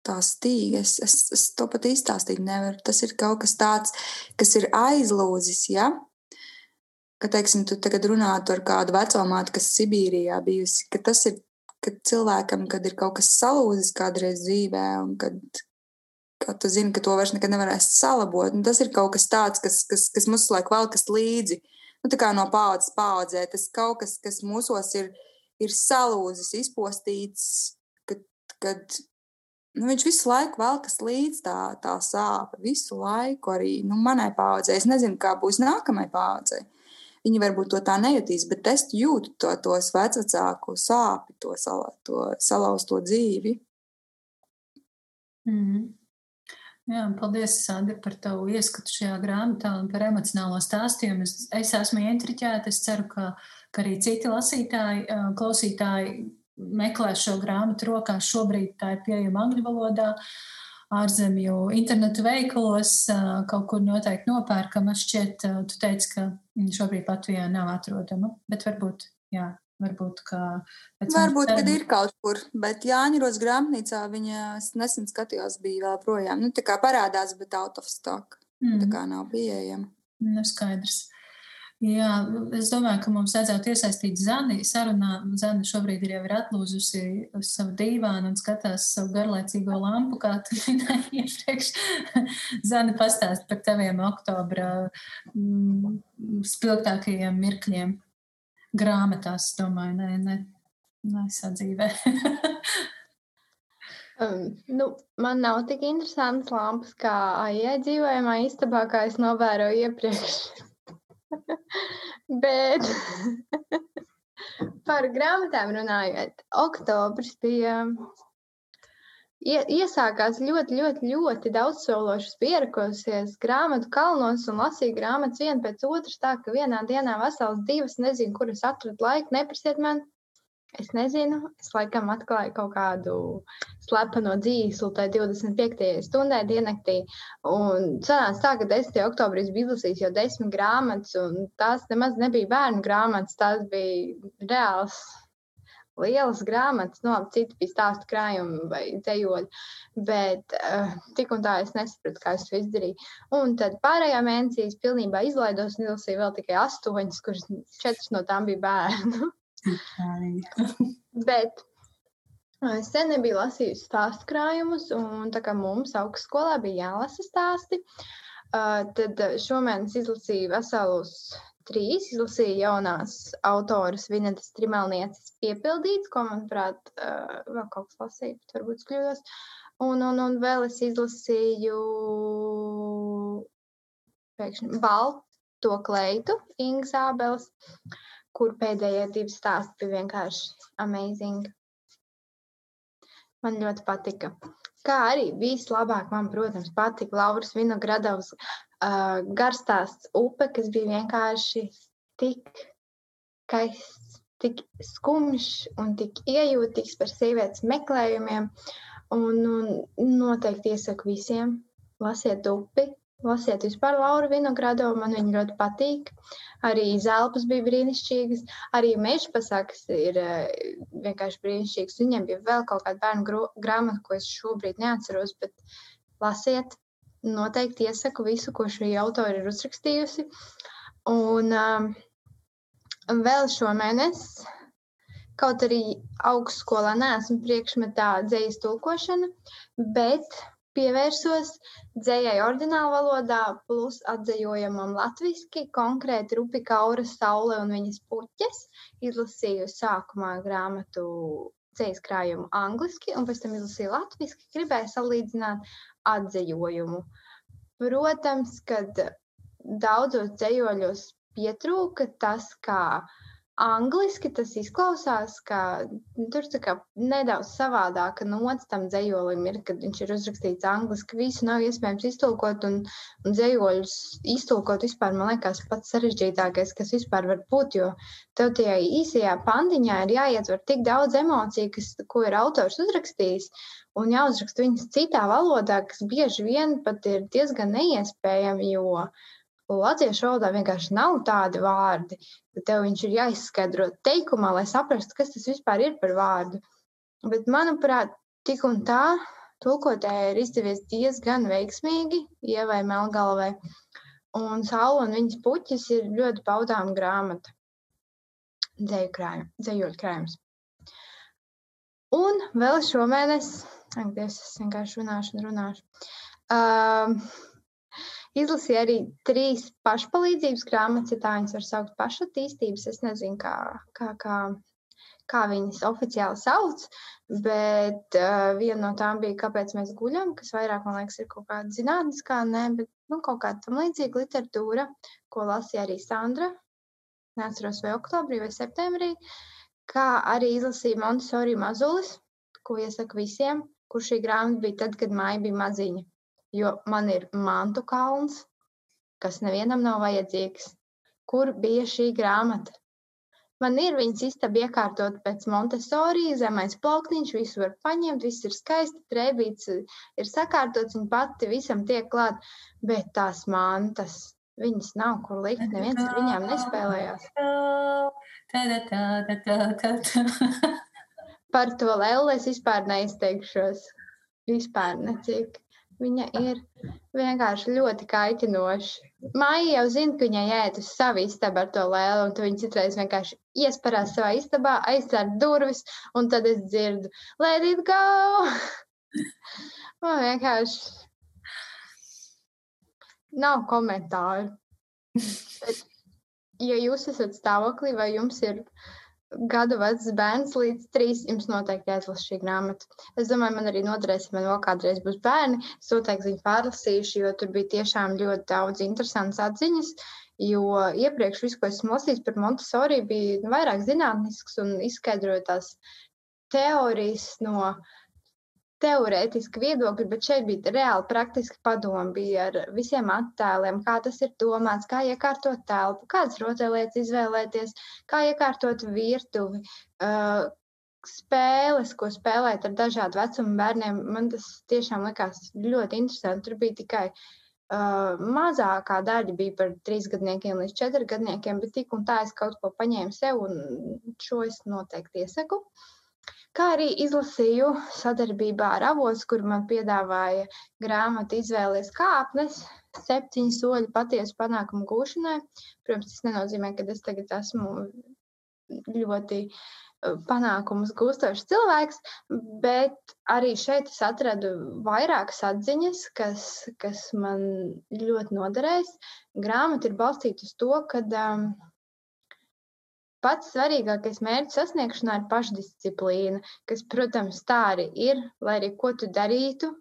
Speaker 2: tā stīga, es, es, es to pat izstāstīt nevaru. Tas ir kaut kas tāds, kas ir aizlūzis, ja? Ka, teiksim, tu tagad runātu ar kādu vecumātu, kas Sibīrijā bijusi, ka tas ir, kad cilvēkam, kad ir kaut kas salūzis kādreiz dzīvē un kad ka tu zini, ka to vairs nekad nevarēs salabot. Un tas ir kaut kas tāds, kas, kas, kas mums laik valkas līdzi. Nu, tā kā no paudzes paudzē, tas kaut kas, kas mūsos ir, ir salūzis, izpostīts, kad, kad nu, viņš visu laiku velkas līdz tā, tā sāpe. Visu laiku arī nu, manai paudzei. Es nezinu, kā būs nākamajai paudzei. Viņi varbūt to tā nejutīs, bet es jūtu to, tos vecāku sāpju, to, sala, to salauzto dzīvi.
Speaker 1: Mm -hmm. Jā, paldies, Sandra, par tavu ieskatu šajā grāmatā un par emocionālo stāstījumu. Es, es esmu ieintriģēta. Es ceru, ka, ka arī citi lasītāji, klausītāji meklēs šo grāmatu rokās. Šobrīd tā ir pieejama angļu valodā, ārzemju internetu veikalos, kaut kur noteikti nopērkama. Šķiet, tu teici, ka šobrīd Latvijā nav atrodama, bet varbūt, jā, Varbūt, ka
Speaker 2: Varbūt kad ir kaut kur, bet Jāņuros grāmatnīcā viņa nesen skatījos, bija vēl projām. Nu, tā kā parādās, bet out of stock. Mm. Tā kā nav pieejama.
Speaker 1: Nu, skaidrs. Jā, es domāju, ka mums vajadzētu iesaistīt Zani sarunā. Zana šobrīd ir jau ir atlūzusi savu dīvānu un skatās savu garlaicīgo lampu, kā tu minēji iepriekš. Zani pastāst par taviem oktobra mm, spilgtākajiem mirkļiem grāmatās, domāju, ne, ne, ne sadzīvē.
Speaker 3: um, nu, man nav tik interesants lampas kā AIE dzīvojamā istabā, kā es novēroju iepriekš. Bet par grāmatām runājot, oktobris bija iesākās ļoti, ļoti, ļoti daudzsološas, pierakosies grāmatu kalnos un lasīju grāmatas vienu pēc otras, tā ka vienā dienā vesels divas, nezinu, kur es atradu laiku, neprasiet man. Es nezinu, es laikam atklāju kaut kādu slepeno dzīslu, tai 25. stundai diennaktī. Un sanāca tā, ka 10. oktobrī bija izlasījis jau desmit grāmatas, un tās nemaz nebija bērnu grāmatas, tās bija reāls lielas grāmatas, no nu, citu bija stāstu krājumi vai dzējoļi, bet uh, tik un tā es nesapratu, kā es to izdarīju. Un tad pārējā mēnesī es pilnībā izlaidos un izlasīju vēl tikai astoņas, kuras četras no tām bija bērnu. Bet Es sen nebiju lasījusi stāstu krājumus, un tā kā mums augstskolā bija jālasa stāsti, tad šomēnes izlasīju veselus trīs izlasīju jaunās autoras Vinetas Trimelnieces piepildīts, ko, manuprāt, vēl kaut kas lasīju, bet varbūt kļūdos. Un, un, un vēl es izlasīju pēkšņi balto kleitu Ingas Ābeles, kur pēdējie divi stāsti bija vienkārši amazing. Man ļoti patika. Kā arī vislabāk man, protams, patika Lauras Vinogradovs uh, garstāsts upe, kas bija vienkārši tik skaists, tik skumjš un tik iejūtīgs par sievietes meklējumiem. Un, un noteikti iesaku visiem lasiet upi, Lasiet vispār Laura Vinogradovu, man viņa ļoti patīk. Arī zelpas bija brīnišķīgas, arī meža pasakas ir uh, vienkārši brīnišķīgas. Viņiem bija vēl kaut kāda bērnu grāmata, ko es šobrīd neatceros, bet lasiet, noteikti iesaku visu, ko šī autori ir uzrakstījusi. Un um, vēl šomēnes, kaut arī augstskolā neesmu priekšmetā dzējas tulkošana, bet Pievērsos dzējai ordinālu valodā, plus atzējojamam latviski, konkrēti Rupi Kaura Saule un viņas puķes. Izlasīju sākumā grāmatu dzējas krājumu angliski, un pēc tam izlasīju latviski, gribēju salīdzināt atzējojumu. Protams, kad daudzos dzējoļos pietrūka tas, kā Angliski tas izklausās, ka nu, tur kā nedaudz savādāka nots tam dzējolim ir, kad viņš ir uzrakstīts angliski. Visu nav iespējams iztulkot, un, un dzējoļus iztulkot vispār, man liekas, pats sarežģītākais, kas vispār var būt, jo tev tajā īsajā pandiņā ir jāietver tik daudz emociju, kas, ko ir autors uzrakstījis, un jāuzraksta viņas citā valodā, kas bieži vien pat ir diezgan neiespējami, jo Latviešu valodā vienkārši nav tādi vārdi, ka tev viņš ir jāizskaidro teikumā, lai saprastu, kas tas vispār ir par vārdu. Bet, manuprāt, tik un tā tulkotēji ir izdevies diezgan veiksmīgi, ievai melngalvai. Un saula un viņas puķis ir ļoti paudām grāmata. Dzēju krājum, dzējoļu krājums. Un vēl šomēnes, ak, Dievs, es vienkārši runāšu un runāšu. Uh, Izlasīju arī trīs pašpalīdzības grāmatas, ja tā viņas var saukt pašattīstības. Es nezinu, kā, kā, kā, kā viņas oficiāli sauc, bet uh, viena no tām bija, kāpēc mēs guļam, kas vairāk, man liekas, ir kaut kāda zinātniskā, ne, bet nu, kaut kāda tam līdzīga literatūra, ko lasīja arī Sandra. Neatceros, vai oktobrī vai septembrī, kā arī izlasīja Montesori Mazulis, ko iesaku visiem, kur šī grāmata bija tad, kad māja bija maziņa jo man ir mantu kalns, kas nevienam nav vajadzīgs. Kur bija šī grāmata? Man ir viņas istaba iekārtot pēc Montesori, zemais plauktiņš, visu var paņemt, viss ir skaisti, trēbīts ir sakārtots un pati visam tiek klāt, bet tās mantas, viņas nav kur likt, neviens ar viņām nespēlējās. Par to lēlu es vispār neizteikšos. Vispār necik. Viņa ir vienkārši ļoti kaitinoša. Māja jau zina, ka viņai jāiet uz savu istabu ar to lēlu, un viņa citreiz vienkārši iesparās savā istabā, aizcer durvis, un tad es dzirdu, let it go! Man vienkārši nav komentāru. Bet, ja jūs esat stāvoklī vai jums ir gadu vecs bērns līdz trīs, jums noteikti jāizlasa šī grāmata. Es domāju, man arī noderēs, ja man vēl kādreiz būs bērni. Es noteikti viņu pārlasīšu, jo tur bija tiešām ļoti daudz interesantas atziņas. Jo iepriekš viss, ko esmu lasījis par Montesori, bija vairāk zinātnisks un izskaidroja tās teorijas no uh, teorētiski viedokļi, bet šeit bija reāli praktiski padomi. Bija ar visiem attēliem, kā tas ir domāts, kā iekārtot telpu, kādas rotaļlietas izvēlēties, kā iekārtot virtuvi. Uh, spēles, ko spēlēt ar dažādu vecumu bērniem, man tas tiešām likās ļoti interesanti. Tur bija tikai uh, mazākā daļa, bija par trīs gadniekiem līdz četriem gadniekiem, bet tik un tā es kaut ko paņēmu sev, un šo es noteikti iesaku. Uh, kā arī izlasīju sadarbībā ar avotu, kur man piedāvāja grāmatu izvēles kāpnes, septiņi soļi patiesu panākumu gūšanai. Protams, tas nenozīmē, ka es tagad esmu ļoti uh, panākumus gūstošs cilvēks, bet arī šeit es atradu vairākas atziņas, kas, kas man ļoti noderēs. Grāmata ir balstīta uz to, ka um, Pats svarīgākais mērķis sasniegšanā ir pašdisciplīna, kas, protams, tā arī ir, lai arī ko tu darītu,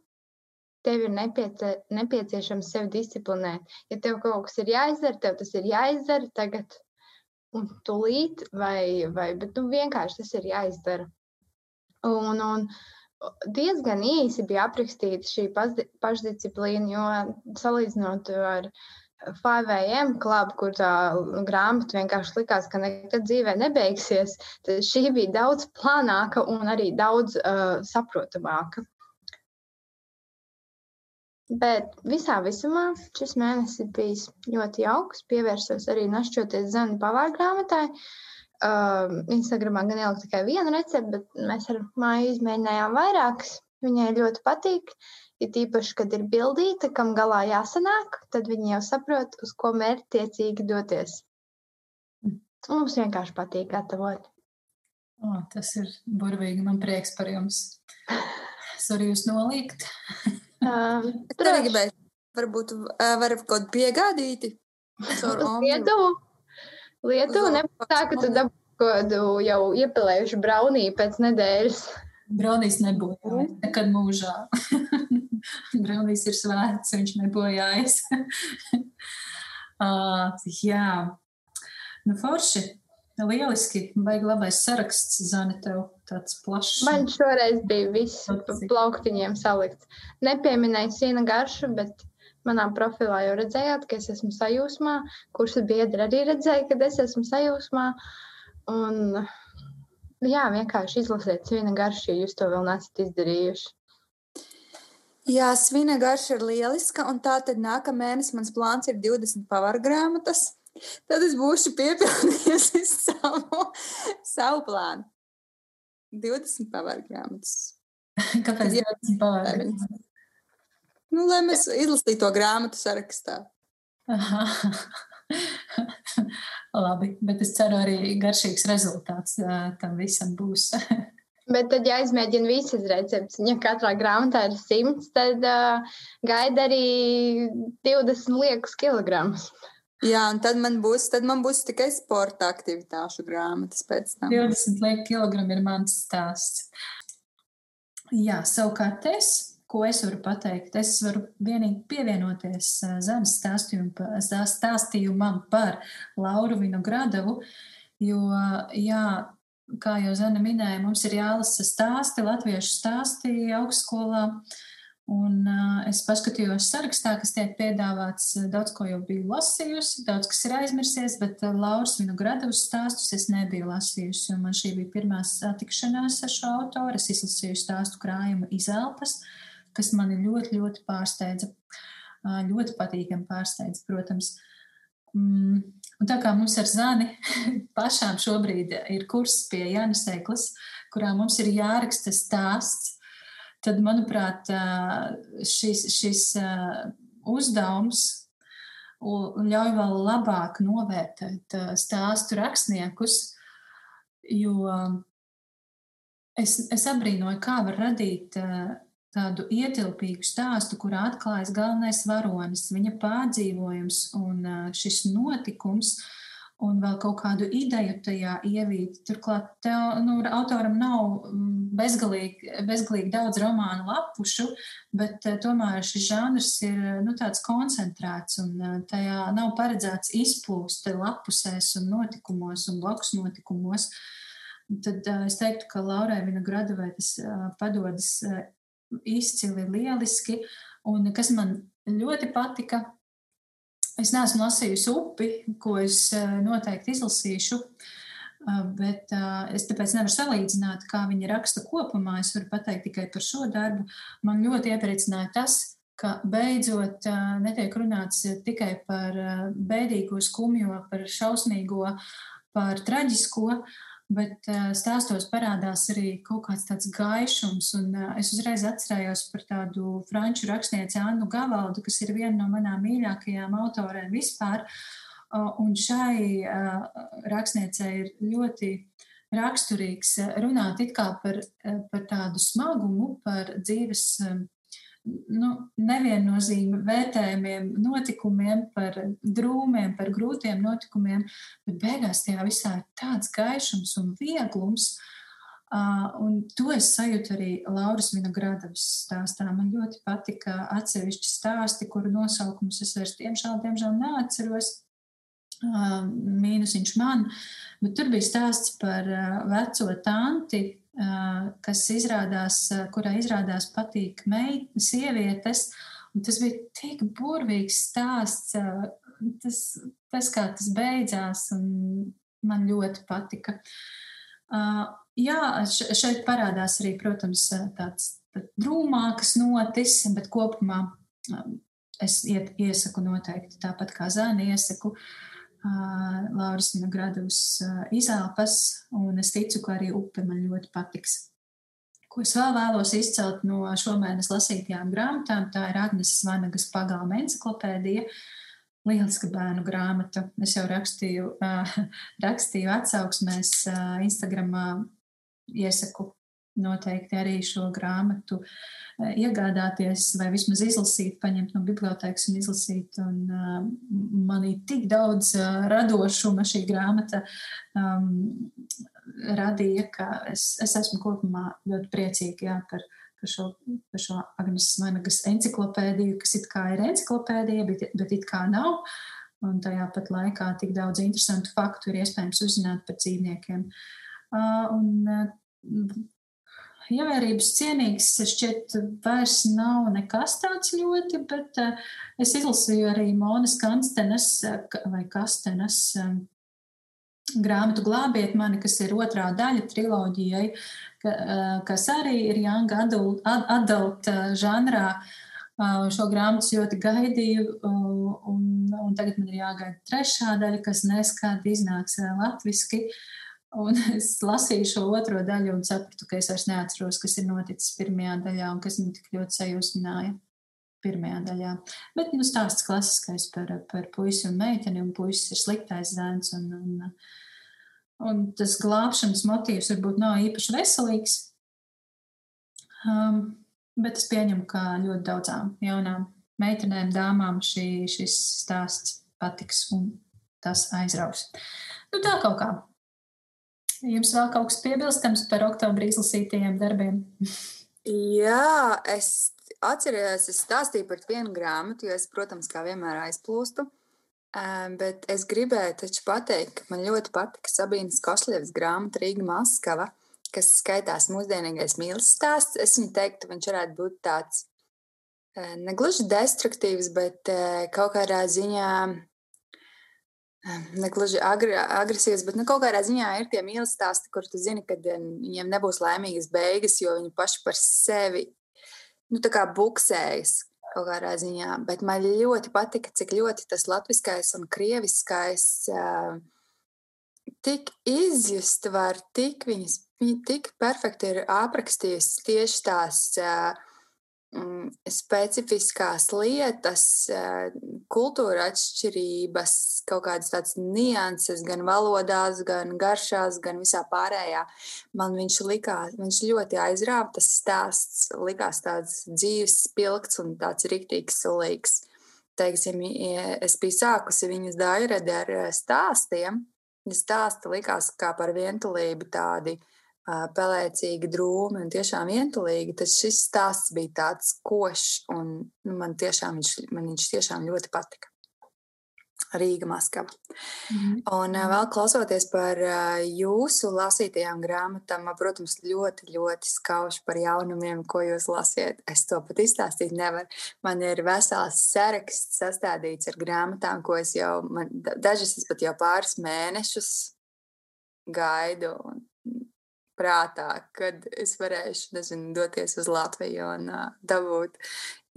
Speaker 3: tev ir nepiecie, nepieciešams sevi disciplinēt. Ja tev kaut kas ir jāizdara, tev tas ir jāizdara tagad un tūlīt, vai, vai bet nu, vienkārši tas ir jāizdara. Un, un diezgan īsi bija aprakstīta šī pašdisciplīna, jo salīdzinot ar 5AM klubu, kur tā grāmata vienkārši likās, ka nekad dzīvē nebeigsies, tad šī bija daudz plānāka un arī daudz uh, saprotamāka. Bet visā visumā šis mēnesis bijis ļoti jauks. Pievērsos arī našķoties zemi pavāra grāmatai. Uh, Instagramā gan ieliku tikai vienu recepti, bet mēs ar māju izmēģinājām vairākas. Viņai ļoti patīk. Ir īpaši, kad ir bildīta, kam galā jāsanāk, tad viņi jau saprot, uz ko mērķtiecīgi doties. Mums vienkārši patīk gatavot.
Speaker 1: O, tas ir burvīgi. Man prieks par jums. Es varu jūs nolikt.
Speaker 2: um, Tur arī gribēju, varbūt var kaut kādu piegādīti.
Speaker 3: Lietuvu. Lietuvu nebūs tā, ka tu dabū kādu jau iepilējušu braunīju pēc nedēļas.
Speaker 1: Braunīs nebojājas nekad mūžā. Braunīs ir svēts, viņš nebojājas. uh, jā, nu forši. Lieliski, vajag labais saraksts, Zana, tev tāds plašs.
Speaker 3: Man šoreiz bija viss plauktiņiem salikts. Nepieminēju sīna garšu, bet manā profilā jau redzējāt, ka es esmu sajūsmā. Kursa biedri arī redzēja, ka es esmu sajūsmā. Un jā, vienkārši izlasiet svina garšu, ja jūs to vēl nesat izdarījuši.
Speaker 2: Jā, svina garša ir lieliska, un tā tad nākamā mēnesis mans plāns ir 20 pavaru grāmatas. Tad es būšu piepildījusi savu, savu plānu. 20 pavaru grāmatas.
Speaker 1: Kāpēc 20 pavaru grāmatas?
Speaker 2: Nu, lai mēs izlasītu to grāmatu sarakstā.
Speaker 1: Labi, bet es ceru arī garšīgs rezultāts tam visam būs.
Speaker 3: Bet tad, ja izmēģina visas receptes, ja katrā grāmatā ir simts, tad uh, gaida arī 20 liekas kilogramus.
Speaker 2: Jā, un tad man būs, tad man būs tikai sporta aktivitāšu grāmatas pēc tam.
Speaker 1: 20 liekas kilogrami ir mans stāsts. Jā, savukārt es ko es varu pateikt? Es varu vienīgi pievienoties zemes stāstījumam par Lauru Vinogradavu, jo, jā, kā jau Zana minēja, mums ir jālasa stāsti, latviešu stāsti augstskolā. Un uh, es paskatījos sarakstā, kas tiek piedāvāts. Daudz ko jau biju lasījusi, daudz kas ir aizmirsies, bet uh, Lauras Vinogradovas stāstus es nebiju lasījusi. Man šī bija pirmā satikšanās ar šo autoru. Es izlasīju stāstu krājumu izelpas. Uh, kas mani ļoti, ļoti pārsteidza. Ļoti patīkami pārsteidza, protams. Mm, un tā kā mums ar Zani pašām šobrīd ir kurs pie Jānis Eklas, kurā mums ir jāraksta stāsts, tad, manuprāt, šis, šis uzdevums ļauj vēl labāk novērtēt stāstu rakstniekus, jo es, es apbrīnoju, kā var radīt tādu ietilpīgu stāstu, kurā atklājas galvenais varonis, viņa pārdzīvojums un šis notikums. Un vēl kaut kādu ideju tajā ievīt. Turklāt, tev, nu, autoram nav bezgalīgi, bezgalīgi daudz romānu lapušu, bet tomēr šis žanrs ir nu, tāds koncentrēts un tajā nav paredzēts izplūst lapusēs un notikumos un blakus notikumos. Tad es teiktu, ka Laurai Vinogradovai tas padodas izcili, lieliski. Un kas man ļoti patika, es neesmu lasījusi upi, ko es eh, noteikti izlasīšu. Eh, bet uh, es tāpēc nevaru salīdzināt, kā viņa raksta kopumā. Es varu pateikt tikai par šo darbu. Man ļoti iepriecināja tas, ka beidzot uh, netiek runāts tikai par uh, bēdīgo, skumjo, par šausmīgo, par traģisko, Bet uh, stāstos parādās arī kaut kāds tāds gaišums, un uh, es uzreiz atcerējos par tādu franču rakstnieci Annu Gavaldu, kas ir viena no manām mīļākajām autorēm vispār. Un šai rakstniecei ir ļoti raksturīgs runāt par, par tādu smagumu, par dzīves nu, neviennozīmīgi vērtējumiem, notikumiem, par drūmiem, par grūtiem notikumiem, bet beigās tajā visā ir tāds gaišums un vieglums. Uh, un to es sajūtu arī Lauras Vinogradovas stāstā. Man ļoti patika atsevišķi stāsti, kuru nosaukumus es vairs diemžēl, diemžēl neatceros. Uh, mīnusiņš man, bet tur bija stāsts par uh, veco tanti, kas izrādās, kurā izrādās patīk meitnes, sievietes. Un tas bija tik burvīgs stāsts, tas, tas kā tas beidzās, un man ļoti patika. Jā, šeit parādās arī, protams, tāds drūmākas notis, bet kopumā es iesaku noteikti tāpat kā zēni iesaku. Uh, Lauris Vinogradovs uh, izelpas, un es ticu, ka arī upe man ļoti patiks. Ko es vēl vēlos izcelt no šomēnes lasītajām grāmatām, tā ir Agnes Vanagas pagalma enciklopēdija. Lieliska bērnu grāmata. Es jau rakstīju, rakstīju atsauksmēs Instagramā, iesaku noteikti arī šo grāmatu eh, iegādāties vai vismaz izlasīt, paņemt no bibliotekas un izlasīt. Un, uh, manī tik daudz uh, radošuma šī grāmata um, radīja, ka es, es esmu kopumā ļoti priecīga jā, par, par šo, par šo Agnes Managas enciklopēdiju, kas it kā ir enciklopēdija, bet, bet it kā nav. Un tajā pat laikā tik daudz interesantu faktu ir iespējams uzzināt par dzīvniekiem. Uh, un, ievērības cienīgs šķiet vairs nav nekas tāds ļoti, bet uh, es izlasīju arī Monas Kanstenes vai Kastenes um, grāmatu Glābiet mani, kas ir otrā daļa triloģijai, uh, kas arī ir young adult, adult žanrā. Šo grāmatu ļoti gaidīju, un, un tagad man ir jāgaida trešā daļa, kas neskādi iznāks latviski. Uh, Un es lasīju šo otro daļu un sapratu, ka es vairs neatceros, kas ir noticis pirmajā daļā un kas man tik ļoti sajūsmināja pirmajā daļā. Bet nu, stāsts klasiskais par, par puisi un meiteni, un puisis ir sliktais zēns. Un, un, un tas glābšanas motīvs varbūt nav īpaši veselīgs. Um, bet es pieņemu, ka ļoti daudzām jaunām meitenēm, dāmām šī, šis stāsts patiks un tas aizraus. Nu, tā kaut kā. Jums vēl kaut kas piebilstams par oktobrī izlasītajiem darbiem?
Speaker 2: Jā, es atceros, es stāstīju par vienu grāmatu, jo es, protams, kā vienmēr aizplūstu. Bet es gribēju taču pateikt, ka man ļoti patika Sabīnas Košļevas grāmata Rīga Maskava, kas skaitās mūsdienīgais mīlestības stāsts. Es viņu teiktu, viņš varētu būt tāds negluži destruktīvs, bet kaut kādā ziņā negluži agri, agresīvs, bet nu, kaut kādā ziņā ir tie mīlestības stāsti, kur tu zini, ka viņiem nebūs laimīgas beigas, jo viņi paši par sevi nu, buksējas kaut kādā ziņā. Bet man ļoti patika, cik ļoti tas latviskais un krieviskais uh, tik izjust var, tik viņas, viņi tik perfekti ir aprakstījusi tieši tās. Uh, specifiskās lietas, eh, kultūra atšķirības, kaut kādas tādas nianses, gan valodās, gan garšās, gan visā pārējā. Man viņš likās, viņš ļoti aizrāva, tas stāsts likās tāds dzīves, spilgts un tāds riktīgs, sulīgs. Teiksim, es biju sākusi viņas dairedi ar eh, stāstiem. Stāsti likās kā par vientulību tādi pelēcīgi, drūmi un tiešām vientulīgi, tad šis stāsts bija tāds košs un nu, man, tiešām viņš, man viņš tiešām ļoti patika. Rīga, Maskava. Mm -hmm. Un vēl klausoties par jūsu lasītajām grāmatām, protams, ļoti, ļoti skauši par jaunumiem, ko jūs lasiet. Es to pat izstāstīt nevaru. Man ir vesels saraksts sastādīts ar grāmatām, ko es jau, man, dažas es pat jau pāris mēnešus gaidu. Un prātā, kad es varēšu, nezinu, doties uz Latviju un uh, dabūt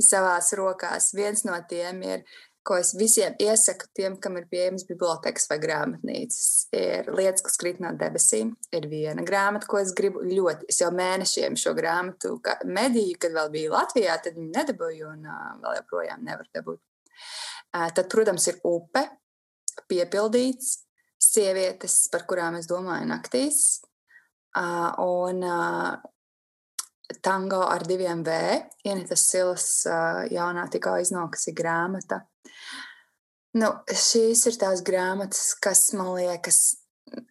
Speaker 2: savās rokās. Viens no tiem ir, ko es visiem iesaku, tiem, kam ir pieejams bibliotekas vai grāmatnīcas, ir lietas, kas krīt no debesīm. Ir viena grāmata, ko es gribu ļoti. Es jau mēnešiem šo grāmatu mediju, kad vēl biju Latvijā, tad viņu nedabūju un uh, vēl joprojām nevaru dabūt. Uh, tad, protams, ir upe, piepildīts, sievietes, par kurām es domāju naktīs, Uh, un uh, tango ar diviem V, Ienitas Silas uh, jaunā tikko iznākusi grāmata. Nu, šīs ir tās grāmatas, kas man liekas,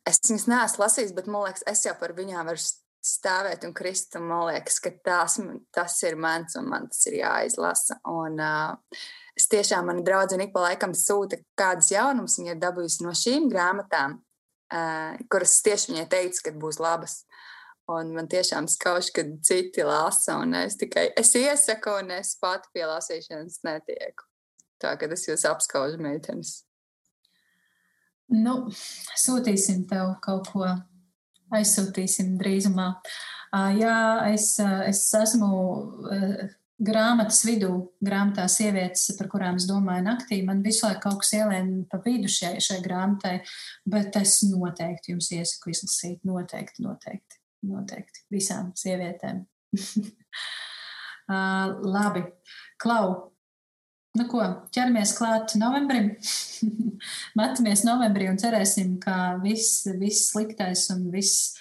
Speaker 2: es viņas neesmu lasījis, bet man liekas, es jau par viņām varu stāvēt un krist. Un man liekas, ka tās, tas ir mans un man tas ir jāizlasa. Un, uh, es tiešām man draudzene ik pa laikam sūta, kādas jaunumus viņa ir dabūjusi no šīm grāmatām kuras tieši viņai teica, ka būs labas. Un man tiešām skauž, kad citi lasa, un es tikai es iesaku, un es pati pie lasīšanas netieku. Tā kā es jūs apskaužu, meitenes.
Speaker 1: Nu, sūtīsim tev kaut ko, aizsūtīsim drīzumā. Jā, es, es esmu grāmatas vidū, grāmatā sievietes, par kurām es domāju naktī. Man visu laiku kaut kas ielēma pa vidu šai, šai grāmatai, bet es noteikti jums iesaku izlasīt. Noteikti, noteikti, noteikti visām sievietēm. uh, labi, Klau, Nu, ko, ķeramies klāt novembrim. Metamies novembrī un cerēsim, ka viss, viss sliktais un viss,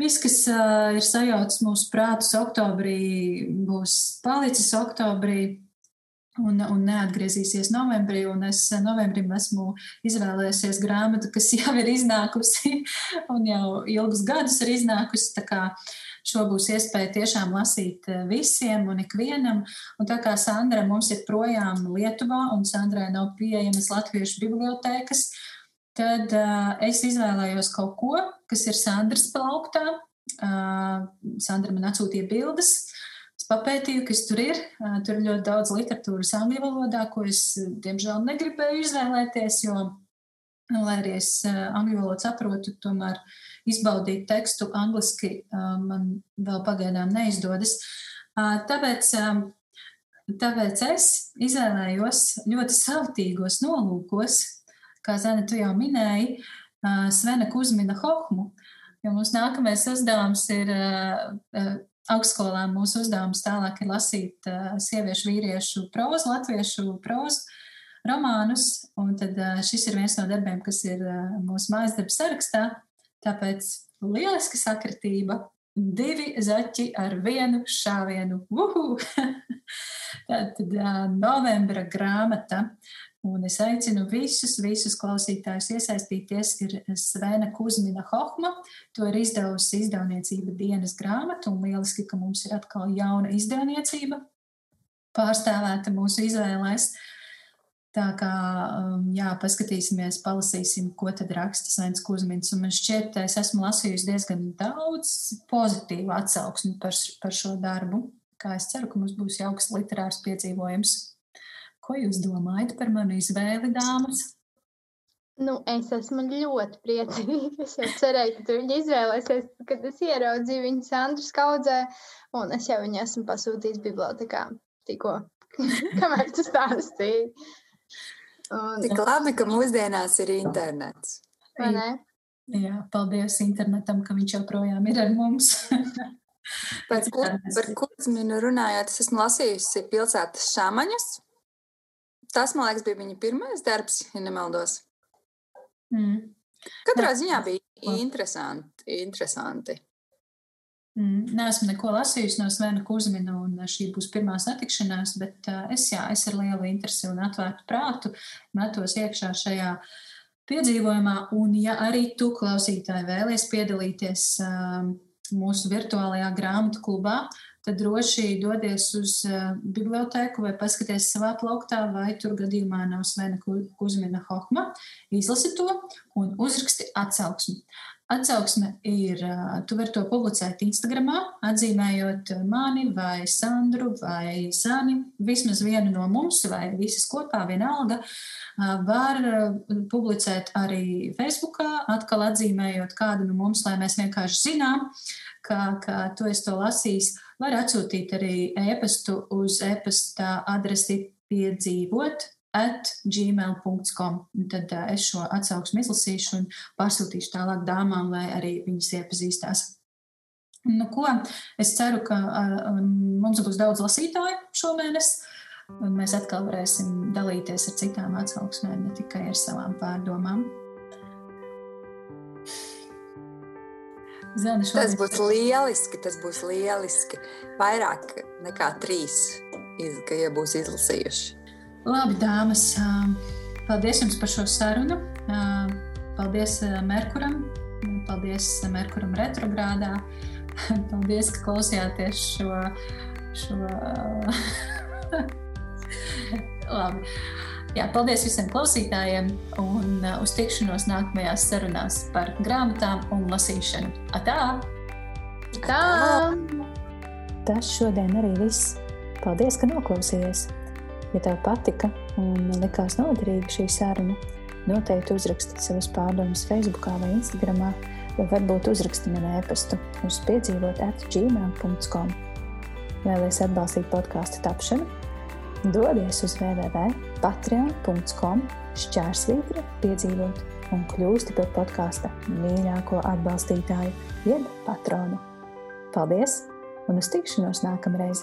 Speaker 1: viss kas uh, ir sajaucis mūsu prātus oktobrī, būs palicis oktobrī. Un, un neatgriezīsies novembrī. Es novembrim esmu izvēlējusies grāmatu, kas jau ir iznākusi un jau ilgus gadus ir iznākusi. Šo būs iespēja tiešām lasīt visiem un ikvienam. Un tā kā Sandra mums ir projām Lietuvā un Sandrai nav pieejamas latviešu bibliotēkas, tad uh, es izvēlējos kaut ko, kas ir Sandras plauktā. Uh, Sandra man atsūtīja bildes. Es papētīju, kas tur ir. Uh, tur ir ļoti daudz literatūras angļu valodā, ko es, diemžēl, negribēju izvēlēties, jo, lai arī es angļu valodu saprotu, tomēr uh, izbaudīt tekstu angliski man vēl pagaidām neizdodas. Tāpēc, tāpēc es izvēlējos ļoti savtīgos nolūkos, kā Zana, tu jau minēji, Svena Kuzmina Hohmu, jo mums nākamais uzdevums ir augstskolā mūsu uzdevums tālāk ir lasīt uh, sieviešu, vīriešu prózu, latviešu prózu romānus. Un tad uh, šis ir viens no darbiem, kas ir uh, mūsu mājas darba sarakstā. Tāpēc lieliska sakritība. Divi zaķi ar vienu šāvienu. Tātad novembra grāmata. Un es aicinu visus, visus klausītājus iesaistīties. Ir Svena Kuzmina Hohma. To ir izdevusi izdevniecība dienas grāmata. Un lieliski, ka mums ir atkal jauna izdevniecība pārstāvēta mūsu izvēlēs. Tā kā, um, jā, paskatīsimies, palasīsim, ko tad raksta Svens Kuzmins. Un man šķiet, es esmu lasījusi diezgan daudz pozitīvu atsauksmi par, par šo darbu. Kā es ceru, ka mums būs jauks literārs piedzīvojums. Ko jūs domājat par manu izvēli, dāmas?
Speaker 3: Nu, es esmu ļoti priecīga. Es jau cerēju, ka tu viņu izvēlēsies, kad es ieraudzīju viņu Sandras kaudzē, un es jau viņu esmu pasūtījis bibliotekā tikko, kamēr tu stāstīji.
Speaker 2: Un... Tik labi, ka mūsdienās ir internets.
Speaker 1: Jā, paldies internetam, ka viņš joprojām ir ar mums.
Speaker 2: Pēc kur, par kurzminu runājot, es esmu lasījusi pilsētas šāmaņus. Tas, man liekas, bija viņa pirmais darbs, ja nemaldos. Mm. Katrā ziņā bija interesanti. interesanti.
Speaker 1: Mm, Nē, esmu neko lasījusi no Svena Kusmina, un šī būs pirmā satikšanās, bet uh, es, jā, es ar lielu interesi un atvērtu prātu metos iekšā šajā piedzīvojumā. Un, ja arī tu, klausītāji, vēlies piedalīties uh, mūsu virtuālajā grāmatu klubā, tad droši dodies uz uh, bibliotēku vai paskaties savā plauktā, vai tur gadījumā nav Svena Kusmina Hohma. Izlasi to un uzraksti atsauksmi. Atsauksme ir, tu vari to publicēt Instagram, atzīmējot mani vai Sandru vai Sani, vismaz vienu no mums vai visas kopā, vienalga. Var publicēt arī Facebookā, atkal atzīmējot kādu no mums, lai mēs vienkārši zinām, ka, ka tu esi to lasījis. Var atsūtīt arī e-pastu uz e-pasta adresi piedzīvot at gmail.com. Tad uh, es šo atsauksmi izlasīšu un pārsūtīšu tālāk dāmām, lai arī viņas iepazīstās. Nu, ko? Es ceru, ka uh, mums būs daudz lasītāju šomēnes. Mēs atkal varēsim dalīties ar citām atsauksmēm, ne tikai ar savām pārdomām.
Speaker 2: Zana. Tas būs lieliski, tas būs lieliski. Vairāk nekā trīs, ja būs izlasījuši.
Speaker 1: Labi, dāmas, paldies jums par šo sarunu. Paldies Merkuram, paldies Merkuram retrogrādā. Paldies, ka klausījāties šo. šo... Labi. Jā, paldies visiem klausītājiem un uz tikšanos nākamajās sarunās par grāmatām un lasīšanu. Atā!
Speaker 3: Tā!
Speaker 1: Tas šodien arī viss. Paldies, ka noklausījies! Ja tev patika un likās noderīga šī saruna, noteikti uzraksti savas pārdomas Facebook vai Instagram, vai varbūt uzraksti man e-pastu uz piedzīvot atgmail.com. Vēlēs atbalstīt podkāstu tapšanu? Dodies uz www.patreon.com šķērsvītra piedzīvot un kļūsti par podkāsta mīļāko atbalstītāju, jeb patronu. Paldies un uz tikšanos nākamreiz!